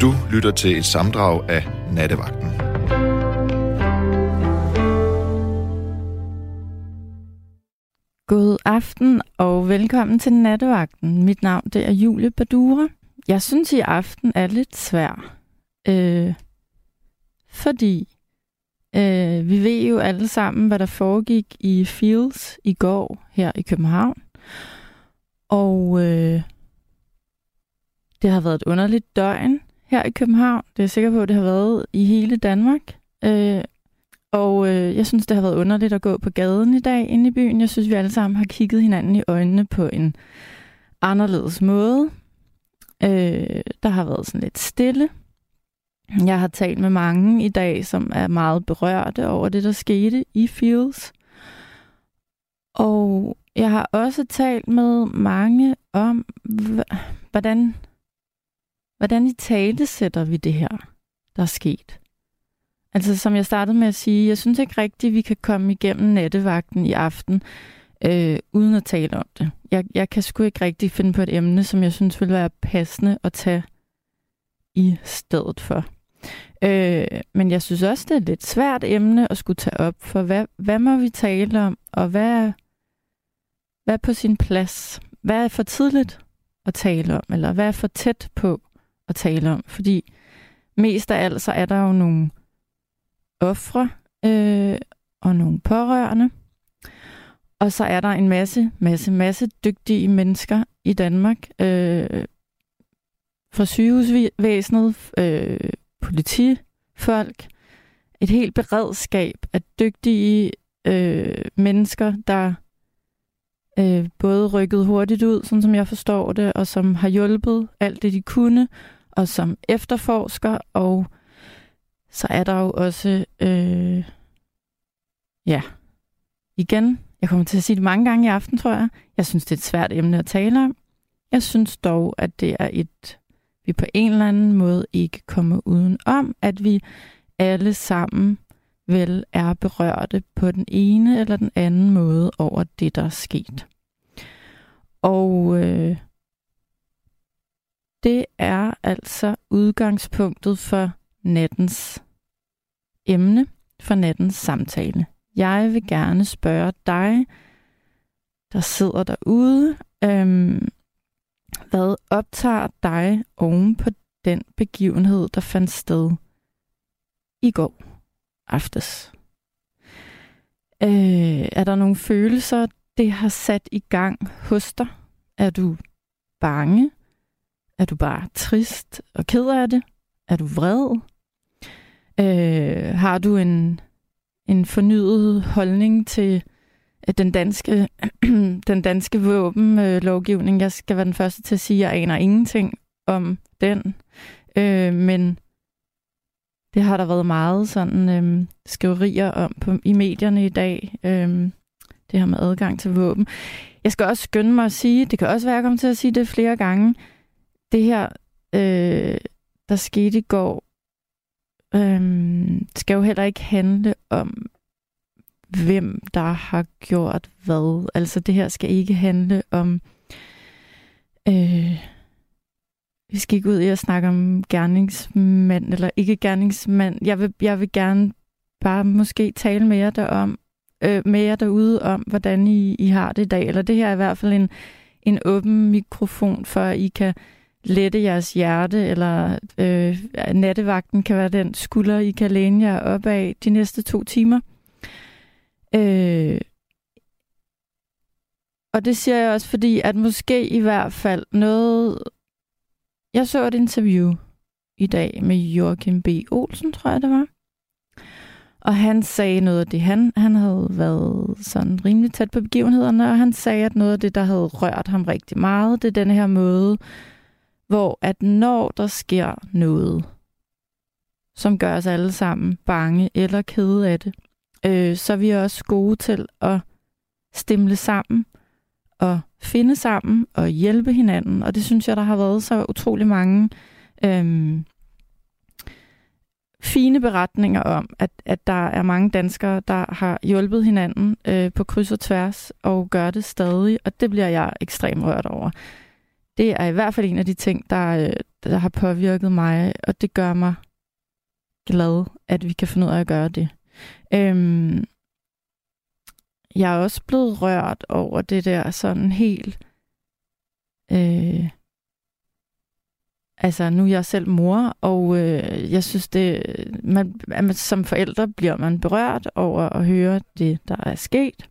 Du lytter til et samdrag af Nattevagten. God aften og velkommen til Nattevagten. Mit navn det er Julie Badura. Jeg synes i aften er lidt svær, øh, fordi øh, vi ved jo alle sammen, hvad der foregik i Fields i går her i København. Og øh, det har været et underligt døgn her i København. Det er jeg sikker på, at det har været i hele Danmark. Øh, og øh, jeg synes, det har været underligt at gå på gaden i dag inde i byen. Jeg synes, vi alle sammen har kigget hinanden i øjnene på en anderledes måde. Øh, der har været sådan lidt stille. Jeg har talt med mange i dag, som er meget berørte over det, der skete i Fields. Og jeg har også talt med mange om, hvordan, hvordan i tale sætter vi det her, der er sket. Altså som jeg startede med at sige, jeg synes ikke rigtigt, vi kan komme igennem nattevagten i aften, øh, uden at tale om det. Jeg, jeg kan sgu ikke rigtig finde på et emne, som jeg synes ville være passende at tage i stedet for. Øh, men jeg synes også, det er et lidt svært emne at skulle tage op, for hvad, hvad må vi tale om, og hvad, hvad er på sin plads? Hvad er for tidligt at tale om, eller hvad er for tæt på at tale om? Fordi mest af alt, så er der jo nogle ofre øh, og nogle pårørende. Og så er der en masse, masse, masse dygtige mennesker i Danmark. Øh, fra sygehusvæsenet, øh, politifolk, et helt beredskab af dygtige øh, mennesker, der øh, både rykket hurtigt ud, sådan som jeg forstår det, og som har hjulpet alt det, de kunne, og som efterforsker, og så er der jo også, øh, ja, igen, jeg kommer til at sige det mange gange i aften, tror jeg. Jeg synes, det er et svært emne at tale om. Jeg synes dog, at det er et, vi på en eller anden måde ikke kommer uden om, at vi alle sammen vel er berørte på den ene eller den anden måde over det, der er sket. Og øh, det er altså udgangspunktet for nattens emne, for nattens samtale. Jeg vil gerne spørge dig, der sidder derude, øhm, hvad optager dig oven på den begivenhed, der fandt sted i går aftes? Øh, er der nogle følelser, det har sat i gang hos dig? Er du bange? Er du bare trist og ked af det? Er du vred? Øh, har du en, en fornyet holdning til øh, den danske, den danske våbenlovgivning? Jeg skal være den første til at sige, at jeg aner ingenting om den. Øh, men det har der været meget sådan øh, skriverier om på, i medierne i dag. Øh, det her med adgang til våben. Jeg skal også skynde mig at sige, det kan også være, at jeg kommer til at sige det flere gange, det her, øh, der skete i går, øh, skal jo heller ikke handle om, hvem der har gjort hvad. Altså det her skal ikke handle om, øh, vi skal ikke ud i at snakke om gerningsmand eller ikke gerningsmand. Jeg vil, jeg vil gerne bare måske tale mere derom, øh, mere derude om, hvordan I, I har det i dag. Eller det her er i hvert fald en, en åben mikrofon, for at I kan lette jeres hjerte, eller øh, nattevagten kan være den skulder, I kan læne jer op af de næste to timer. Øh, og det siger jeg også, fordi at måske i hvert fald noget... Jeg så et interview i dag med Joachim B. Olsen, tror jeg det var. Og han sagde noget af det. Han, han havde været sådan rimelig tæt på begivenhederne, og han sagde, at noget af det, der havde rørt ham rigtig meget, det er den her måde, hvor at når der sker noget, som gør os alle sammen bange eller kede af det, øh, så er vi også gode til at stemle sammen og finde sammen og hjælpe hinanden. Og det synes jeg, der har været så utrolig mange øh, fine beretninger om, at, at der er mange danskere, der har hjulpet hinanden øh, på kryds og tværs og gør det stadig, og det bliver jeg ekstremt rørt over. Det er i hvert fald en af de ting, der, øh, der har påvirket mig, og det gør mig glad, at vi kan finde ud af at gøre det. Øhm, jeg er også blevet rørt over det der sådan helt... Øh, altså, nu er jeg selv mor, og øh, jeg synes, det, man, man, som forældre bliver man berørt over at høre det, der er sket.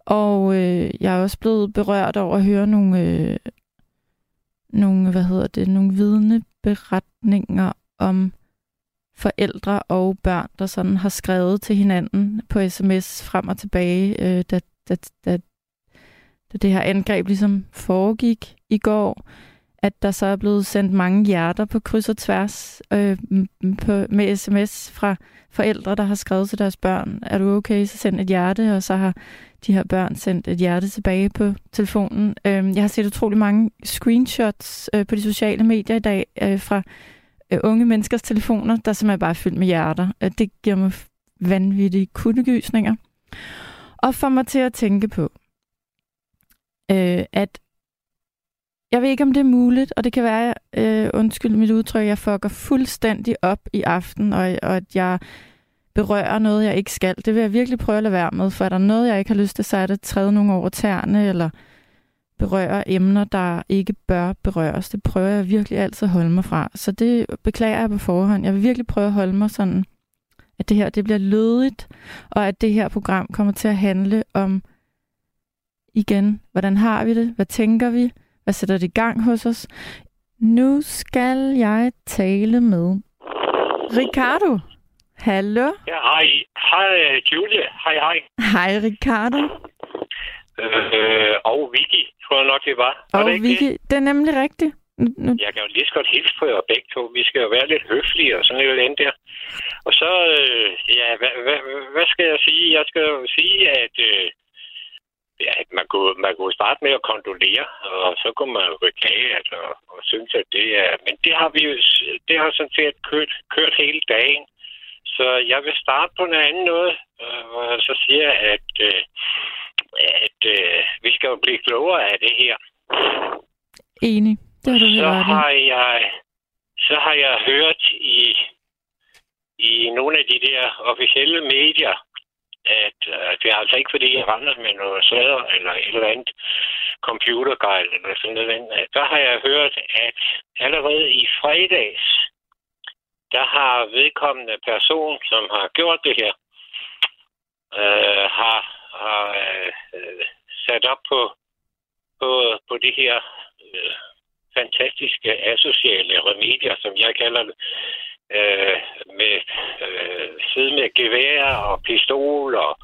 Og øh, jeg er også blevet berørt over at høre nogle, øh, nogle hvad hedder det, nogle vidneberetninger om forældre og børn, der sådan har skrevet til hinanden på sms frem og tilbage, øh, da, da, da, da det her angreb ligesom foregik i går, at der så er blevet sendt mange hjerter på kryds og tværs øh, på, med sms fra forældre, der har skrevet til deres børn, er du okay, så send et hjerte, og så har de her børn sendt et hjerte tilbage på telefonen. Øh, jeg har set utrolig mange screenshots øh, på de sociale medier i dag øh, fra øh, unge menneskers telefoner, der simpelthen bare er fyldt med hjerter. Øh, det giver mig vanvittige kundegysninger. Og får mig til at tænke på, øh, at jeg ved ikke, om det er muligt, og det kan være, øh, undskyld mit udtryk, jeg fucker fuldstændig op i aften, og, og at jeg berører noget, jeg ikke skal. Det vil jeg virkelig prøve at lade være med, for er der noget, jeg ikke har lyst til, så er det at træde nogle over tæerne, eller berøre emner, der ikke bør berøres. Det prøver jeg virkelig altid at holde mig fra. Så det beklager jeg på forhånd. Jeg vil virkelig prøve at holde mig sådan, at det her det bliver lødigt, og at det her program kommer til at handle om, igen, hvordan har vi det? Hvad tænker vi? Hvad sætter det i gang hos os? Nu skal jeg tale med Ricardo. Hallo? Ja, hej. Hej, Julie. Hej, hej. Hej, Ricardo. Øh, og Vicky, tror jeg nok, det var. var og det Vicky, det? det er nemlig rigtigt. Nu, Jeg kan jo lige så godt hilse på jer begge to. Vi skal jo være lidt høflige og sådan et eller andet der. Og så, øh, ja, hvad, hvad, hvad skal jeg sige? Jeg skal jo sige, at øh, ja, at man, kunne, man kunne starte med at kondolere, og så kunne man jo beklage, altså, og synes, at det er... Men det har vi jo det har sådan set kørt, kørt hele dagen. Så jeg vil starte på noget andet noget, øh, hvor jeg så siger, at, øh, at øh, vi skal jo blive klogere af det her. Enig. Det har du så har jeg så har jeg hørt i i nogle af de der officielle medier, at øh, det er altså ikke fordi, jeg render med noget sladder eller et eller andet computergejl eller sådan noget. Øh, der har jeg hørt, at allerede i fredags, der har vedkommende person, som har gjort det her, øh, har, har øh, sat op på, på, på det her øh, fantastiske asociale remedier, som jeg kalder det, øh, med øh, sidde med gevær og pistol og,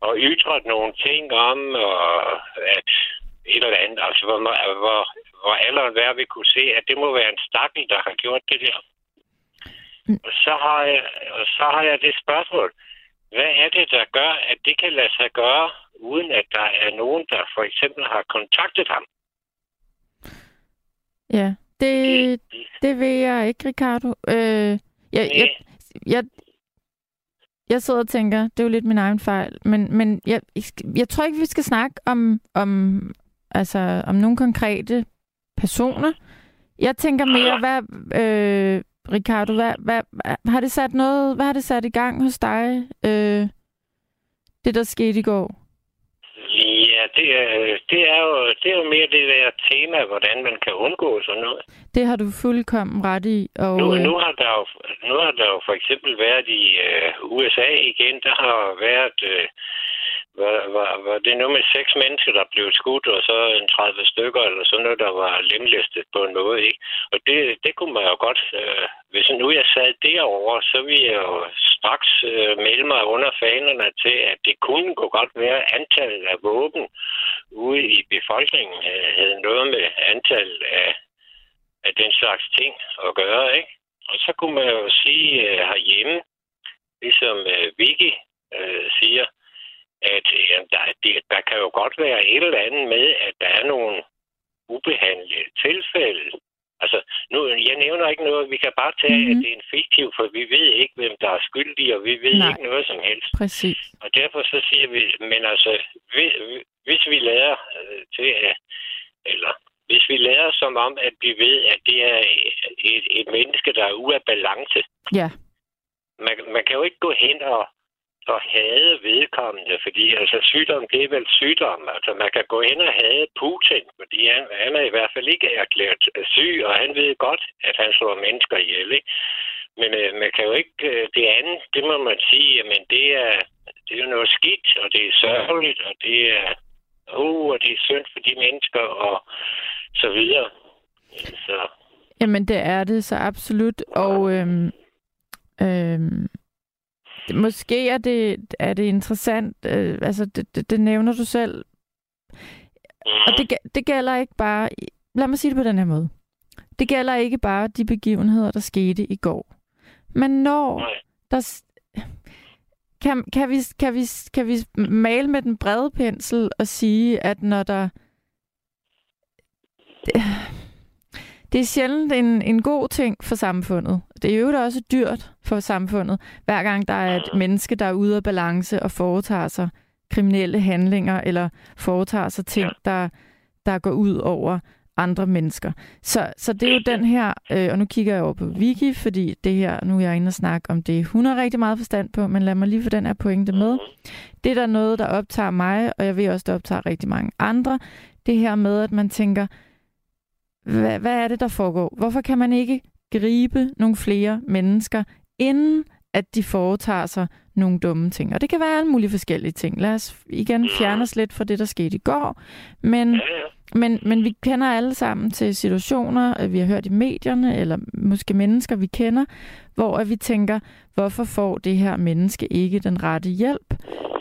og ytret nogle ting om, og at et eller andet, altså hvor, altså, hvor, hvor alle og hver vil kunne se, at det må være en stakkel, der har gjort det der. Og så har jeg, og så har jeg det spørgsmål. Hvad er det, der gør, at det kan lade sig gøre, uden at der er nogen, der for eksempel har kontaktet ham? Ja, det, det ved jeg ikke, Ricardo. Øh, jeg, jeg, jeg, jeg sidder og tænker, det er jo lidt min egen fejl, men, men jeg, jeg tror ikke, vi skal snakke om, om, altså, om nogle konkrete personer. Jeg tænker mere, hvad, øh, Ricardo, hvad, hvad, hvad, har det sat noget, hvad har det sat i gang hos dig, øh, det der skete i går? Ja, det er, det, er jo, det er jo mere det der tema, hvordan man kan undgå sådan noget. Det har du fuldkommen ret i. Og, Nu, øh, nu, har der jo, nu har der jo for eksempel været i øh, USA igen, der har været, øh, var, var, var det nu med seks mennesker, der blev skudt, og så en 30 stykker, eller sådan noget, der var lemlæstet på noget, ikke? Og det, det kunne man jo godt, øh, hvis nu jeg sad derovre, så ville jeg jo straks øh, melde mig under fanerne til, at det kunne gå godt være, at antallet af våben ude i befolkningen øh, havde noget med antallet af, af den slags ting at gøre, ikke? Og så kunne man jo sige øh, herhjemme, ligesom øh, Vicky øh, siger, at øh, der, det, der kan jo godt være et eller andet med, at der er nogle ubehandlede tilfælde. Altså, nu, jeg nævner ikke noget. Vi kan bare tage, mm-hmm. at det er en fiktiv, for vi ved ikke, hvem der er skyldig, og vi ved Nej. ikke noget som helst. Præcis. Og derfor så siger vi, men altså, hvis, hvis vi lader øh, til, at, eller hvis vi lader som om, at vi ved, at det er et, et menneske, der er ude af balance. Ja. Man, man kan jo ikke gå hen og, og hade vedkommende, fordi altså, sygdom, det er vel sygdom. Altså, man kan gå hen og hade Putin, fordi han, han er i hvert fald ikke erklæret syg, og han ved godt, at han slår mennesker ihjel. Ikke? Men øh, man kan jo ikke... Øh, det andet, det må man sige, men det er, det er jo noget skidt, og det er sørgeligt, og det er... Uh, og det er synd for de mennesker, og så videre. Så. Jamen, det er det så absolut. Og øhm, øhm, måske er det, er det interessant, øh, altså det, det, det nævner du selv. Mm. Og det, det gælder ikke bare, lad mig sige det på den her måde. Det gælder ikke bare de begivenheder, der skete i går. Men når der... Kan, kan, vi, kan, vi, kan vi male med den brede pensel og sige, at når der det, det er sjældent en, en god ting for samfundet. Det er jo også dyrt for samfundet, hver gang der er et menneske, der er ude af balance og foretager sig kriminelle handlinger, eller foretager sig ting, der, der går ud over andre mennesker. Så, så det er jo den her, øh, og nu kigger jeg over på Vicky, fordi det her, nu er jeg inde og snakke om det, hun har rigtig meget forstand på, men lad mig lige få den her pointe med. Det er der noget, der optager mig, og jeg ved også, der optager rigtig mange andre. Det her med, at man tænker, Mm. hvad, hvad er det, der foregår? Hvorfor kan man ikke gribe nogle flere mennesker, inden at de foretager sig nogle dumme ting? Og det kan være alle mulige forskellige ting. Lad os igen fjerne os lidt fra det, der skete i går. Men, men, men vi kender alle sammen til situationer, vi har hørt i medierne, eller måske mennesker, vi kender, hvor vi tænker, hvorfor får det her menneske ikke den rette hjælp?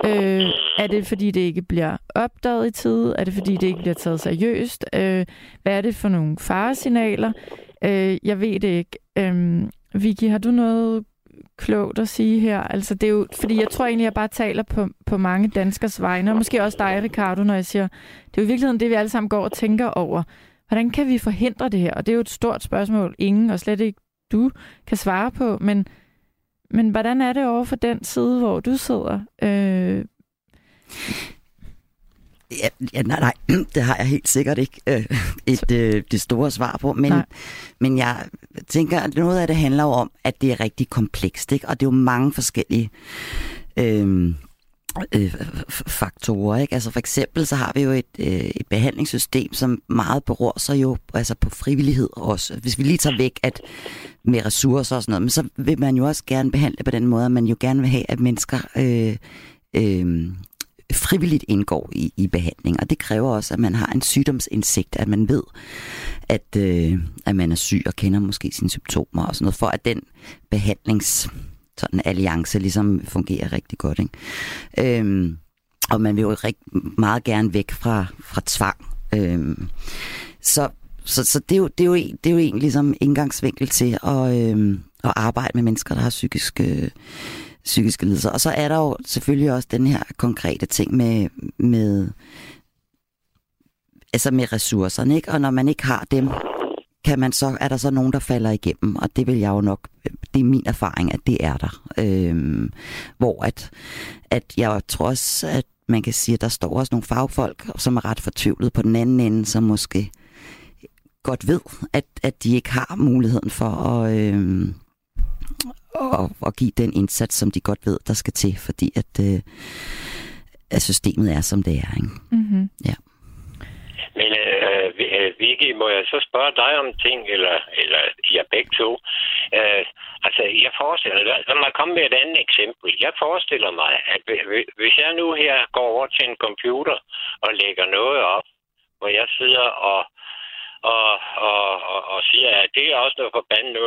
Øh, er det, fordi det ikke bliver opdaget i tid? Er det, fordi det ikke bliver taget seriøst? Øh, hvad er det for nogle faresignaler? Øh, jeg ved det ikke. Øh, Vicky, har du noget klogt at sige her? Altså, det er jo, fordi jeg tror egentlig, jeg bare taler på, på mange danskers vegne, og måske også dig, Ricardo, når jeg siger, det er jo i virkeligheden det, vi alle sammen går og tænker over. Hvordan kan vi forhindre det her? Og det er jo et stort spørgsmål, ingen, og slet ikke du, kan svare på, men men hvordan er det over for den side, hvor du sidder? Øh... Ja, ja, nej, nej, det har jeg helt sikkert ikke øh, et, øh, det store svar på, men, men jeg tænker, at noget af det handler jo om, at det er rigtig komplekst, ikke? og det er jo mange forskellige øh, øh, faktorer. Ikke? Altså for eksempel så har vi jo et, øh, et behandlingssystem, som meget beror sig jo altså på frivillighed også. Hvis vi lige tager væk at med ressourcer og sådan noget, men så vil man jo også gerne behandle på den måde, at man jo gerne vil have, at mennesker øh, øh, frivilligt indgår i, i behandling. Og det kræver også, at man har en sygdomsindsigt, at man ved, at, øh, at man er syg og kender måske sine symptomer og sådan noget, for at den behandlings sådan alliance ligesom fungerer rigtig godt. Ikke? Øhm, og man vil jo rigtig meget gerne væk fra, fra tvang. Øhm, så så, så det, er jo, det, er jo, en, det er jo en ligesom indgangsvinkel til at, øhm, at arbejde med mennesker, der har psykiske, øh, psykiske lidelser. Og så er der jo selvfølgelig også den her konkrete ting med, med altså med ressourcerne, ikke? Og når man ikke har dem, kan man så, er der så nogen, der falder igennem, og det vil jeg jo nok, det er min erfaring, at det er der. Øhm, hvor at, at jeg tror også, at man kan sige, at der står også nogle fagfolk, som er ret fortvivlet på den anden ende, som måske godt ved, at, at de ikke har muligheden for at, øhm, at, at give den indsats, som de godt ved, der skal til, fordi at, øh, at systemet er, som det er. Ikke? Mm-hmm. Ja. Men øh, øh, Vicky, må jeg så spørge dig om ting, eller, eller jeg begge to? Øh, altså, jeg forestiller lad mig komme med et andet eksempel. Jeg forestiller mig, at hvis jeg nu her går over til en computer og lægger noget op, hvor jeg sidder og og, og, og, og siger, at det er også noget forbandet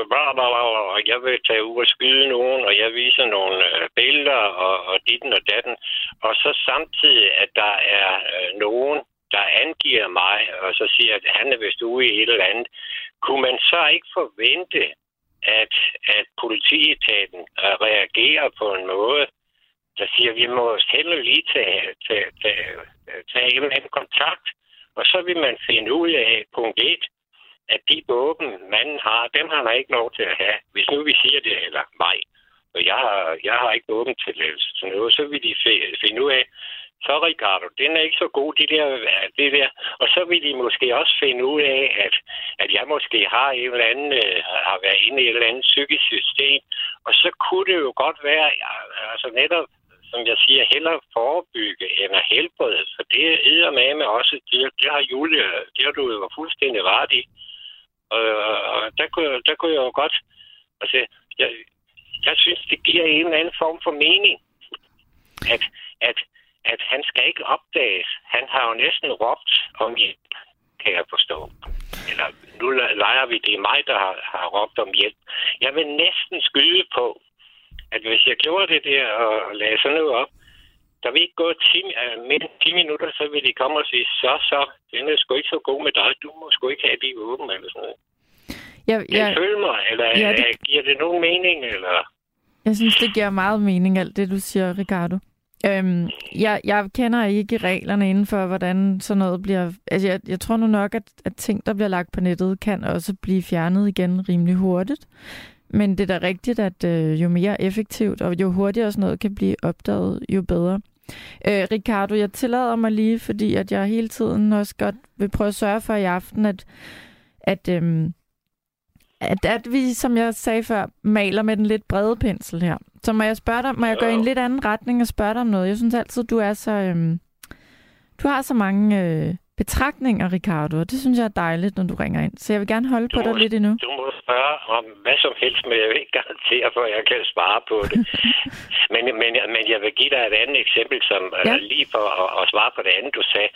og jeg vil tage ud og skyde nogen, og jeg viser nogle øh, billeder, og, og ditten og datten. Og så samtidig, at der er øh, nogen, der angiver mig, og så siger, at han er vist ude i et eller andet, kunne man så ikke forvente, at, at politietaten øh, reagerer på en måde, der siger, at vi må heller lige tage, tage, tage, tage en kontakt, og så vil man finde ud af, punkt 1, at de våben, manden har, dem har han ikke lov til at have, hvis nu vi siger det, eller mig. og jeg har, jeg har ikke våben til sådan noget, så vil de finde ud af, så Ricardo, den er ikke så god, de der, det der. Og så vil de måske også finde ud af, at, at jeg måske har en eller anden, øh, har været inde i et eller andet psykisk system. Og så kunne det jo godt være, altså netop, som jeg siger, hellere forebygge end at helbrede. For det er med med også, det, det har Julie, det har du jo fuldstændig ret i. Og, og der, kunne, der kunne jeg jo godt, altså, jeg, jeg synes, det giver en eller anden form for mening, at, at at han skal ikke opdages. Han har jo næsten råbt om hjælp, kan jeg forstå. Eller nu leger vi, det er mig, der har, har råbt om hjælp. Jeg vil næsten skyde på, at hvis jeg gjorde det der og lagde sådan noget op, der vil ikke gå 10, uh, mere 10 minutter, så vil de komme og sige, så, så, den er sgu ikke så god med dig. Du må sgu ikke have de åben, eller sådan noget. Jeg, jeg, følger mig, eller ja, det... giver det nogen mening, eller... Jeg synes, det giver meget mening, alt det, du siger, Ricardo. Øhm, jeg, jeg kender ikke reglerne inden for, hvordan sådan noget bliver... Altså, jeg, jeg tror nu nok, at, at ting, der bliver lagt på nettet, kan også blive fjernet igen rimelig hurtigt. Men det er da rigtigt, at øh, jo mere effektivt og jo hurtigere sådan noget kan blive opdaget, jo bedre. Øh, Ricardo, jeg tillader mig lige, fordi at jeg hele tiden også godt vil prøve at sørge for i aften, at, at, øh, at, at vi, som jeg sagde før, maler med den lidt brede pensel her. Så må jeg spørge dig, må jeg gå i en lidt anden retning og spørge dig om noget? Jeg synes altid, du er så... Øhm, du har så mange øh, betragtninger, Ricardo, og det synes jeg er dejligt, når du ringer ind. Så jeg vil gerne holde du på må, dig lidt endnu. Du må spørge om hvad som helst, men jeg vil ikke garantere for, at jeg kan svare på det. men, men, men jeg vil give dig et andet eksempel, som øh, ja. lige for at, at svare på det andet, du sagde.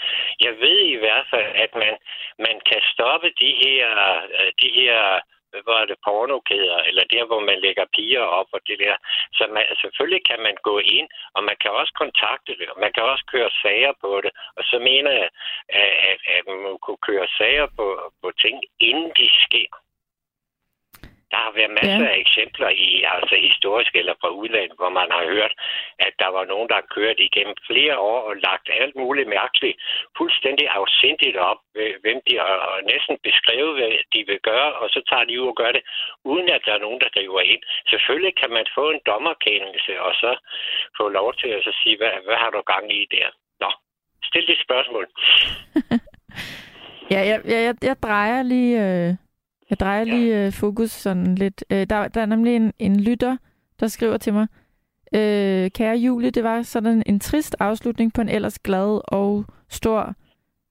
Jeg ved i hvert fald, at man, man kan stoppe de her, øh, de her var det pornokæder, eller der, hvor man lægger piger op og det der. Så man, selvfølgelig kan man gå ind, og man kan også kontakte det, og man kan også køre sager på det. Og så mener jeg, at, at, at man kunne køre sager på, på ting, inden de sker. Der har været masser ja. af eksempler i altså historisk eller fra udlandet, hvor man har hørt, at der var nogen, der har kørt igennem flere år og lagt alt muligt mærkeligt, fuldstændig afsindigt op, hvem de har næsten beskrevet, hvad de vil gøre, og så tager de ud og gør det, uden at der er nogen, der driver ind. Selvfølgelig kan man få en dommerkendelse, og så få lov til at så sige, hvad, hvad har du gang i der? Nå, stil dit spørgsmål. ja, jeg, jeg, jeg, jeg drejer lige... Øh jeg drejer lige ja. uh, fokus sådan lidt. Uh, der, der er nemlig en, en lytter, der skriver til mig, uh, kære Julie, det var sådan en trist afslutning på en ellers glad og stor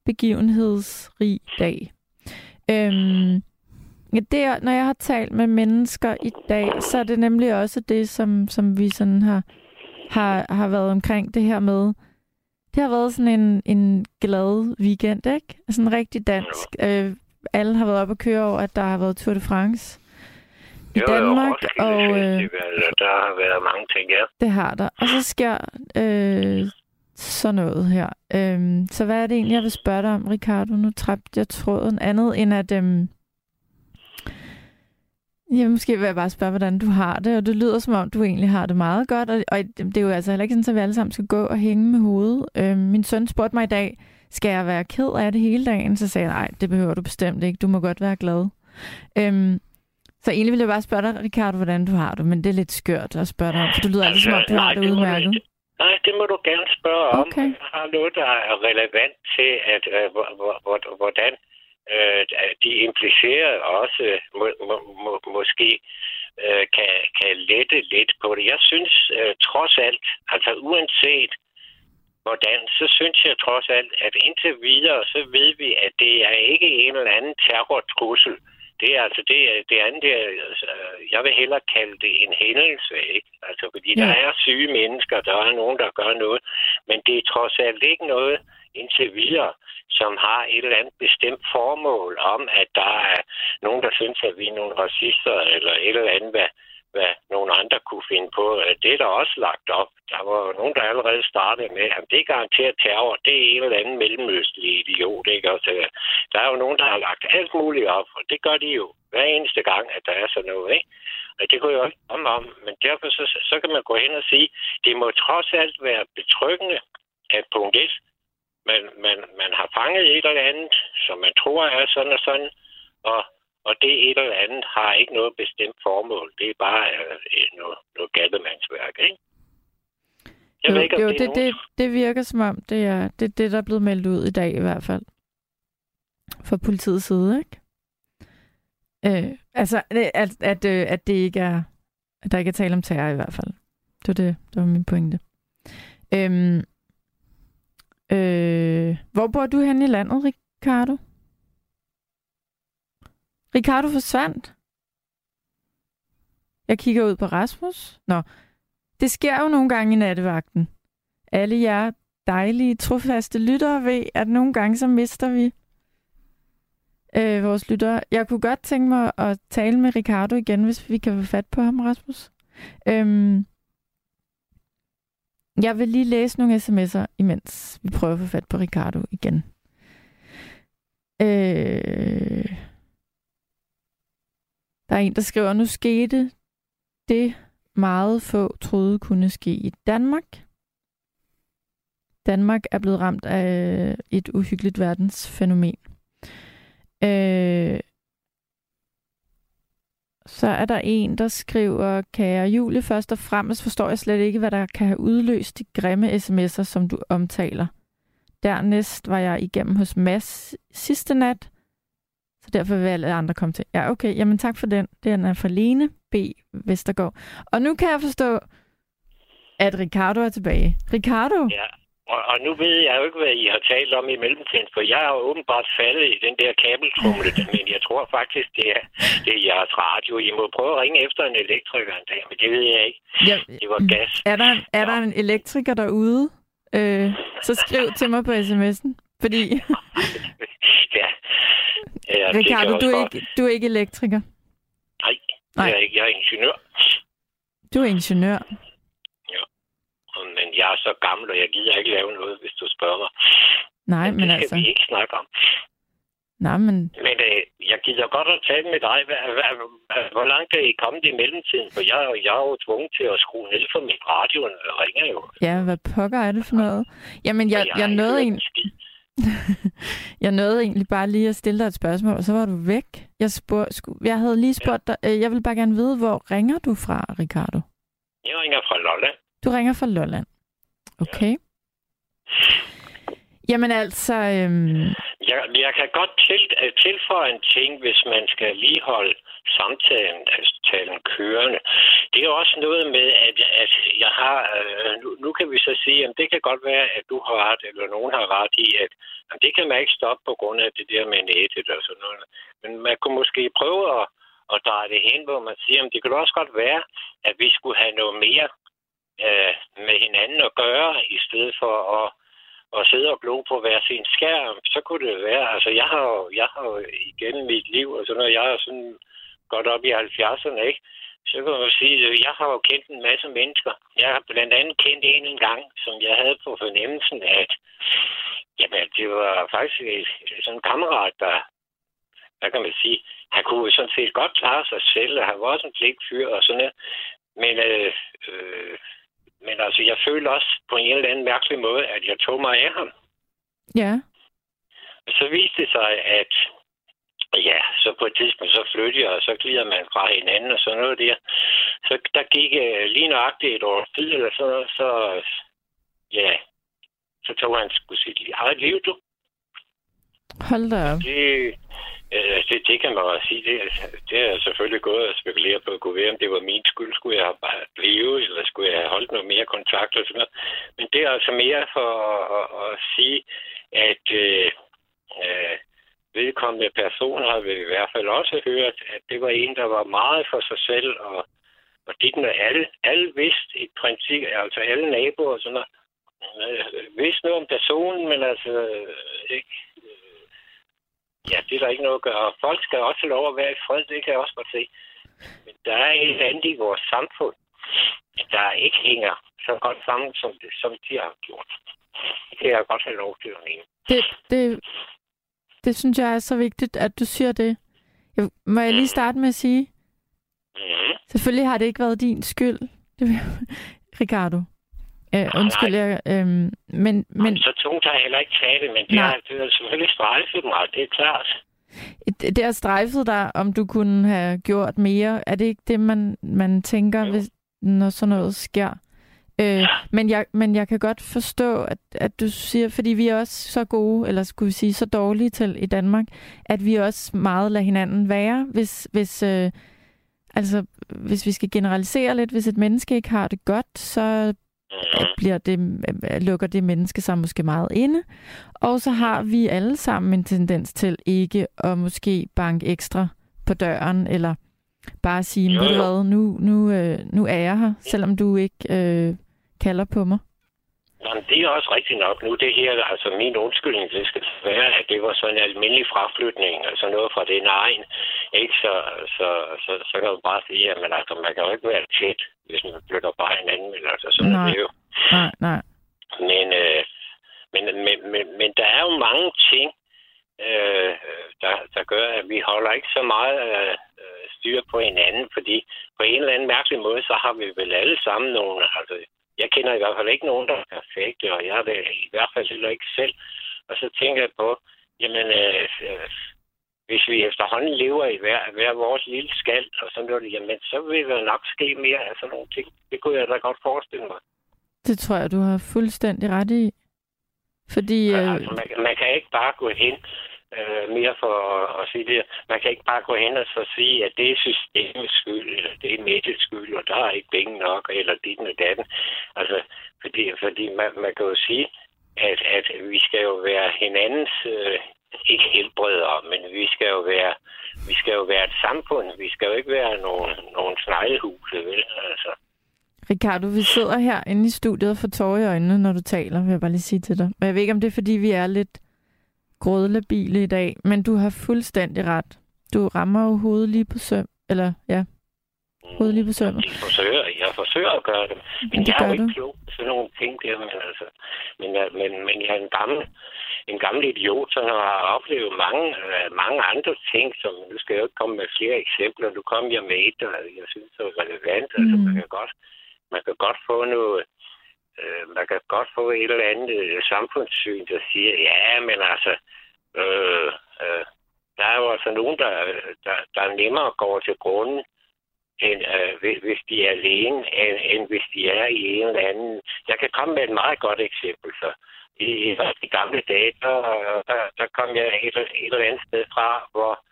begivenhedsrig dag. Um, ja, det, når jeg har talt med mennesker i dag, så er det nemlig også det, som, som vi sådan har, har, har været omkring det her med, det har været sådan en, en glad weekend, ikke? Sådan en rigtig dansk. Øh, alle har været op og køre over, at der har været Tour de France i jo, Danmark. Jo, og, øh, der har været mange ting, ja. Det har der. Og så sker øh, sådan noget her. Øh, så hvad er det egentlig, jeg vil spørge dig om, Ricardo? Nu træbte jeg tråden andet, end at... Øh, Ja, måske vil jeg bare spørge, hvordan du har det, og det lyder som om, du egentlig har det meget godt, og, og det er jo altså heller ikke sådan, at vi alle sammen skal gå og hænge med hovedet. Øh, min søn spurgte mig i dag, skal jeg være ked af det hele dagen? Så sagde jeg, nej, det behøver du bestemt ikke. Du må godt være glad. Øhm, så egentlig ville jeg bare spørge dig, Ricardo, hvordan du har det, men det er lidt skørt at spørge dig om, for du lyder altså, som om, du nej, har det udmærket. Nej, det må du gerne spørge om. Okay. Jeg har noget, der er relevant til, at uh, hvordan uh, de implicerede også må, må, må, måske uh, kan, kan lette lidt på det. Jeg synes uh, trods alt, altså uanset hvordan, så synes jeg trods alt, at indtil videre, så ved vi, at det er ikke en eller anden terrortrussel. Det er altså det, det andet, det er, altså, jeg vil hellere kalde det en hændelse, ikke? Altså, fordi ja. der er syge mennesker, der er nogen, der gør noget, men det er trods alt ikke noget indtil videre, som har et eller andet bestemt formål om, at der er nogen, der synes, at vi er nogle racister, eller et eller andet, hvad, hvad nogle andre kunne finde på. Det er der også lagt op. Der var nogen, der allerede startede med, at det er garanteret terror. Det er en eller anden mellemøstlig idiot. Ikke? Altså, der er jo nogen, der har lagt alt muligt op, og det gør de jo hver eneste gang, at der er sådan noget. Ikke? Og det kunne jo ikke om om, men derfor så, så kan man gå hen og sige, det må trods alt være betryggende, at punkt 1, man, man, man har fanget et eller andet, som man tror er sådan og sådan, og og det et eller andet har ikke noget bestemt formål. Det er bare øh, noget, noget gattemandsværk, ikke? Jeg jo, ved ikke, jo det, det, det, det virker som om, det er det, det, der er blevet meldt ud i dag i hvert fald. Fra politiets side, ikke? Øh, altså, at, at, øh, at det ikke er, at der ikke er tale om terror i hvert fald. Det var, det, det var min pointe. Øhm, øh, hvor bor du hen i landet, Ricardo? Ricardo forsvandt. Jeg kigger ud på Rasmus. Nå, det sker jo nogle gange i nattevagten. Alle jer dejlige, trofaste lyttere ved, at nogle gange så mister vi øh, vores lyttere. Jeg kunne godt tænke mig at tale med Ricardo igen, hvis vi kan få fat på ham, Rasmus. Øhm, jeg vil lige læse nogle sms'er, imens vi prøver at få fat på Ricardo igen. Øh, der er en, der skriver, nu skete det meget få troede kunne ske i Danmark. Danmark er blevet ramt af et uhyggeligt verdensfænomen. Øh, så er der en, der skriver, kære Julie, først og fremmest forstår jeg slet ikke, hvad der kan have udløst de grimme sms'er, som du omtaler. Dernæst var jeg igennem hos Mads sidste nat, så derfor vil alle andre komme til. Ja, okay, jamen tak for den. Den er fra Lene B. Vestergaard. Og nu kan jeg forstå, at Ricardo er tilbage. Ricardo? Ja, og, og nu ved jeg jo ikke, hvad I har talt om i mellemtiden, for jeg har åbenbart faldet i den der kabeltrumle, men jeg tror faktisk, det er, det er jeres radio. I må prøve at ringe efter en elektriker en dag, men det ved jeg ikke. Ja, det var gas. Er der, er der en elektriker derude? Øh, så skriv til mig på sms'en, fordi... ja. Ja Ricardo, du er, ikke, du er ikke elektriker? Nej, Nej. Jeg, er ikke, jeg er ingeniør. Du er ingeniør? men jeg er så gammel, og jeg gider ikke lave noget, hvis du spørger mig. Nej, men, men det skal altså... vi ikke snakke om. Nej, men... Men øh, jeg gider godt at tale med dig. Hva, hva, hva, hvor langt er I kommet i mellemtiden? For jeg, jeg er jo tvunget til at skrue ned for mit radio, og ringer jo. Ja, hvad pokker er det for noget? Jamen, jeg, jeg, jeg nåede en... jeg nåede egentlig bare lige at stille dig et spørgsmål, og så var du væk. Jeg, spurg, jeg havde lige spurgt dig, øh, jeg vil bare gerne vide, hvor ringer du fra, Ricardo? Jeg ringer fra Lolland. Du ringer fra Lolland. Okay. Ja. Jamen altså... Øhm... Jeg, jeg kan godt til, øh, tilføje en ting, hvis man skal lige holde samtalen, altså talen kørende. Det er også noget med, at, at jeg har... Øh, nu, nu kan vi så sige, at det kan godt være, at du har ret, eller nogen har ret i, at jamen, det kan man ikke stoppe på grund af det der med nettet og sådan noget. Men man kunne måske prøve at, at dreje det hen, hvor man siger, at det kan også godt være, at vi skulle have noget mere øh, med hinanden at gøre, i stedet for at, og sidde og glo på hver sin skærm, så kunne det være, altså jeg har jo, jeg har jo igennem mit liv, og så altså når jeg er sådan godt op i 70'erne, ikke? Så kan man sige, at jeg har jo kendt en masse mennesker. Jeg har blandt andet kendt en en gang, som jeg havde på fornemmelsen, at jamen, det var faktisk sådan en kammerat, der, hvad kan man sige, han kunne sådan set godt klare sig selv, og han var også en pligtfyr og sådan noget. Men øh, øh, men altså, jeg føler også på en eller anden mærkelig måde, at jeg tog mig af ham. Ja. Og så viste det sig, at ja, så på et tidspunkt, så flyttede jeg, og så glider man fra hinanden og sådan noget der. Så der gik uh, lige nøjagtigt et år tid, eller sådan noget, så ja, så tog han sgu sit eget liv, du. Hold da op. Det, Øh, det, det kan man også sige. Det, det er selvfølgelig gået at spekulere på, at kunne være, om det var min skyld. Skulle jeg have bare blive, eller skulle jeg have holdt noget mere kontakt og sådan noget. Men det er altså mere for at, at, at sige, at øh, øh, vedkommende person har vi i hvert fald også hørt, at det var en, der var meget for sig selv, og, og det er alle, alle vidste et princip, altså alle naboer og sådan noget, øh, vidste noget om personen, men altså øh, ikke Ja, det er der ikke noget at gøre. Folk skal også have lov at være i fred, det kan jeg også godt se. Men der er et andet i vores samfund, der ikke hænger så godt sammen, som, det, som de har gjort. Det kan jeg godt have lov til at mene. Det, det, det synes jeg er så vigtigt, at du siger det. Jeg, må jeg lige starte med at sige? Mm. Selvfølgelig har det ikke været din skyld, det, Ricardo. Øh, undskyld, jeg, øh, men, men... Så tungt har jeg heller ikke taget det, men det har, det selvfølgelig strejfet mig, det er klart. Det har strejfet dig, om du kunne have gjort mere. Er det ikke det, man, man tænker, hvis, når sådan noget sker? Øh, men, jeg, men jeg kan godt forstå, at, at du siger, fordi vi er også så gode, eller skulle vi sige så dårlige til i Danmark, at vi også meget lader hinanden være, hvis, hvis, øh, altså, hvis vi skal generalisere lidt, hvis et menneske ikke har det godt, så bliver det, øh, lukker det menneske sig måske meget inde. Og så har vi alle sammen en tendens til ikke at måske banke ekstra på døren, eller bare sige, ved du hvad, nu, nu, øh, nu er jeg her, selvom du ikke øh, kalder på mig. Jamen, det er også rigtigt nok. Nu det her, altså min undskyldning, det skal være, at det var sådan en almindelig fraflytning, altså noget fra den egen. Ikke? Så, så, så, så kan du bare sige, at man, altså, man kan jo ikke være tæt, hvis man flytter bare hinanden. Eller, altså, sådan nej. er det jo. Nej, nej. Men, øh, men, men, men, men der er jo mange ting, øh, der, der gør, at vi holder ikke så meget øh, styr på hinanden, fordi på en eller anden mærkelig måde, så har vi vel alle sammen nogle, altså jeg kender i hvert fald ikke nogen, der er perfekte, og jeg er det i hvert fald heller ikke selv. Og så tænker jeg på, jamen, øh, øh, hvis vi efterhånden lever i hver, hver vores lille skald, og sådan noget, jamen, så vil der nok ske mere af sådan nogle ting. Det kunne jeg da godt forestille mig. Det tror jeg, du har fuldstændig ret i. Fordi... Øh... Altså, man, man kan ikke bare gå hen øh, mere for at sige det. Man kan ikke bare gå hen og så sige, at det er systemets skyld, eller det er Mettes skyld, og der er ikke penge nok, eller dit og datten. Altså, fordi, fordi man, man kan jo sige, at, at vi skal jo være hinandens, øh, ikke helbredere, men vi skal jo være, vi skal jo være et samfund. Vi skal jo ikke være nogen, nogen sneglehuse, vel? Altså. Ricardo, vi sidder her inde i studiet og får tårer i øjnene, når du taler, vil jeg bare lige sige til dig. Men jeg ved ikke, om det er, fordi vi er lidt grådlabile i dag, men du har fuldstændig ret. Du rammer jo hovedet lige på søm, eller ja, hovedet lige på sømmet. Jeg forsøger, forsøger at gøre det, men det jeg er jo ikke klog sådan nogle ting der, men altså, men, men, men jeg er en gammel, en gammel idiot, som har oplevet mange, øh, mange andre ting, som nu skal jeg jo ikke komme med flere eksempler. Nu kom jeg med et, og jeg synes, er relevant. Mm. Altså, man kan godt, man kan godt få noget, øh, man kan godt få et eller andet øh, samfundssyn, der siger, ja, men altså, øh, øh, der er jo altså nogen, der, der, der nemmere går til grunden, end, øh, hvis hvis de er alene, end, end hvis de er i en eller anden... Jeg kan komme med et meget godt eksempel. Så i, i de gamle dage, der, der, der kom jeg et, et eller andet sted fra, hvor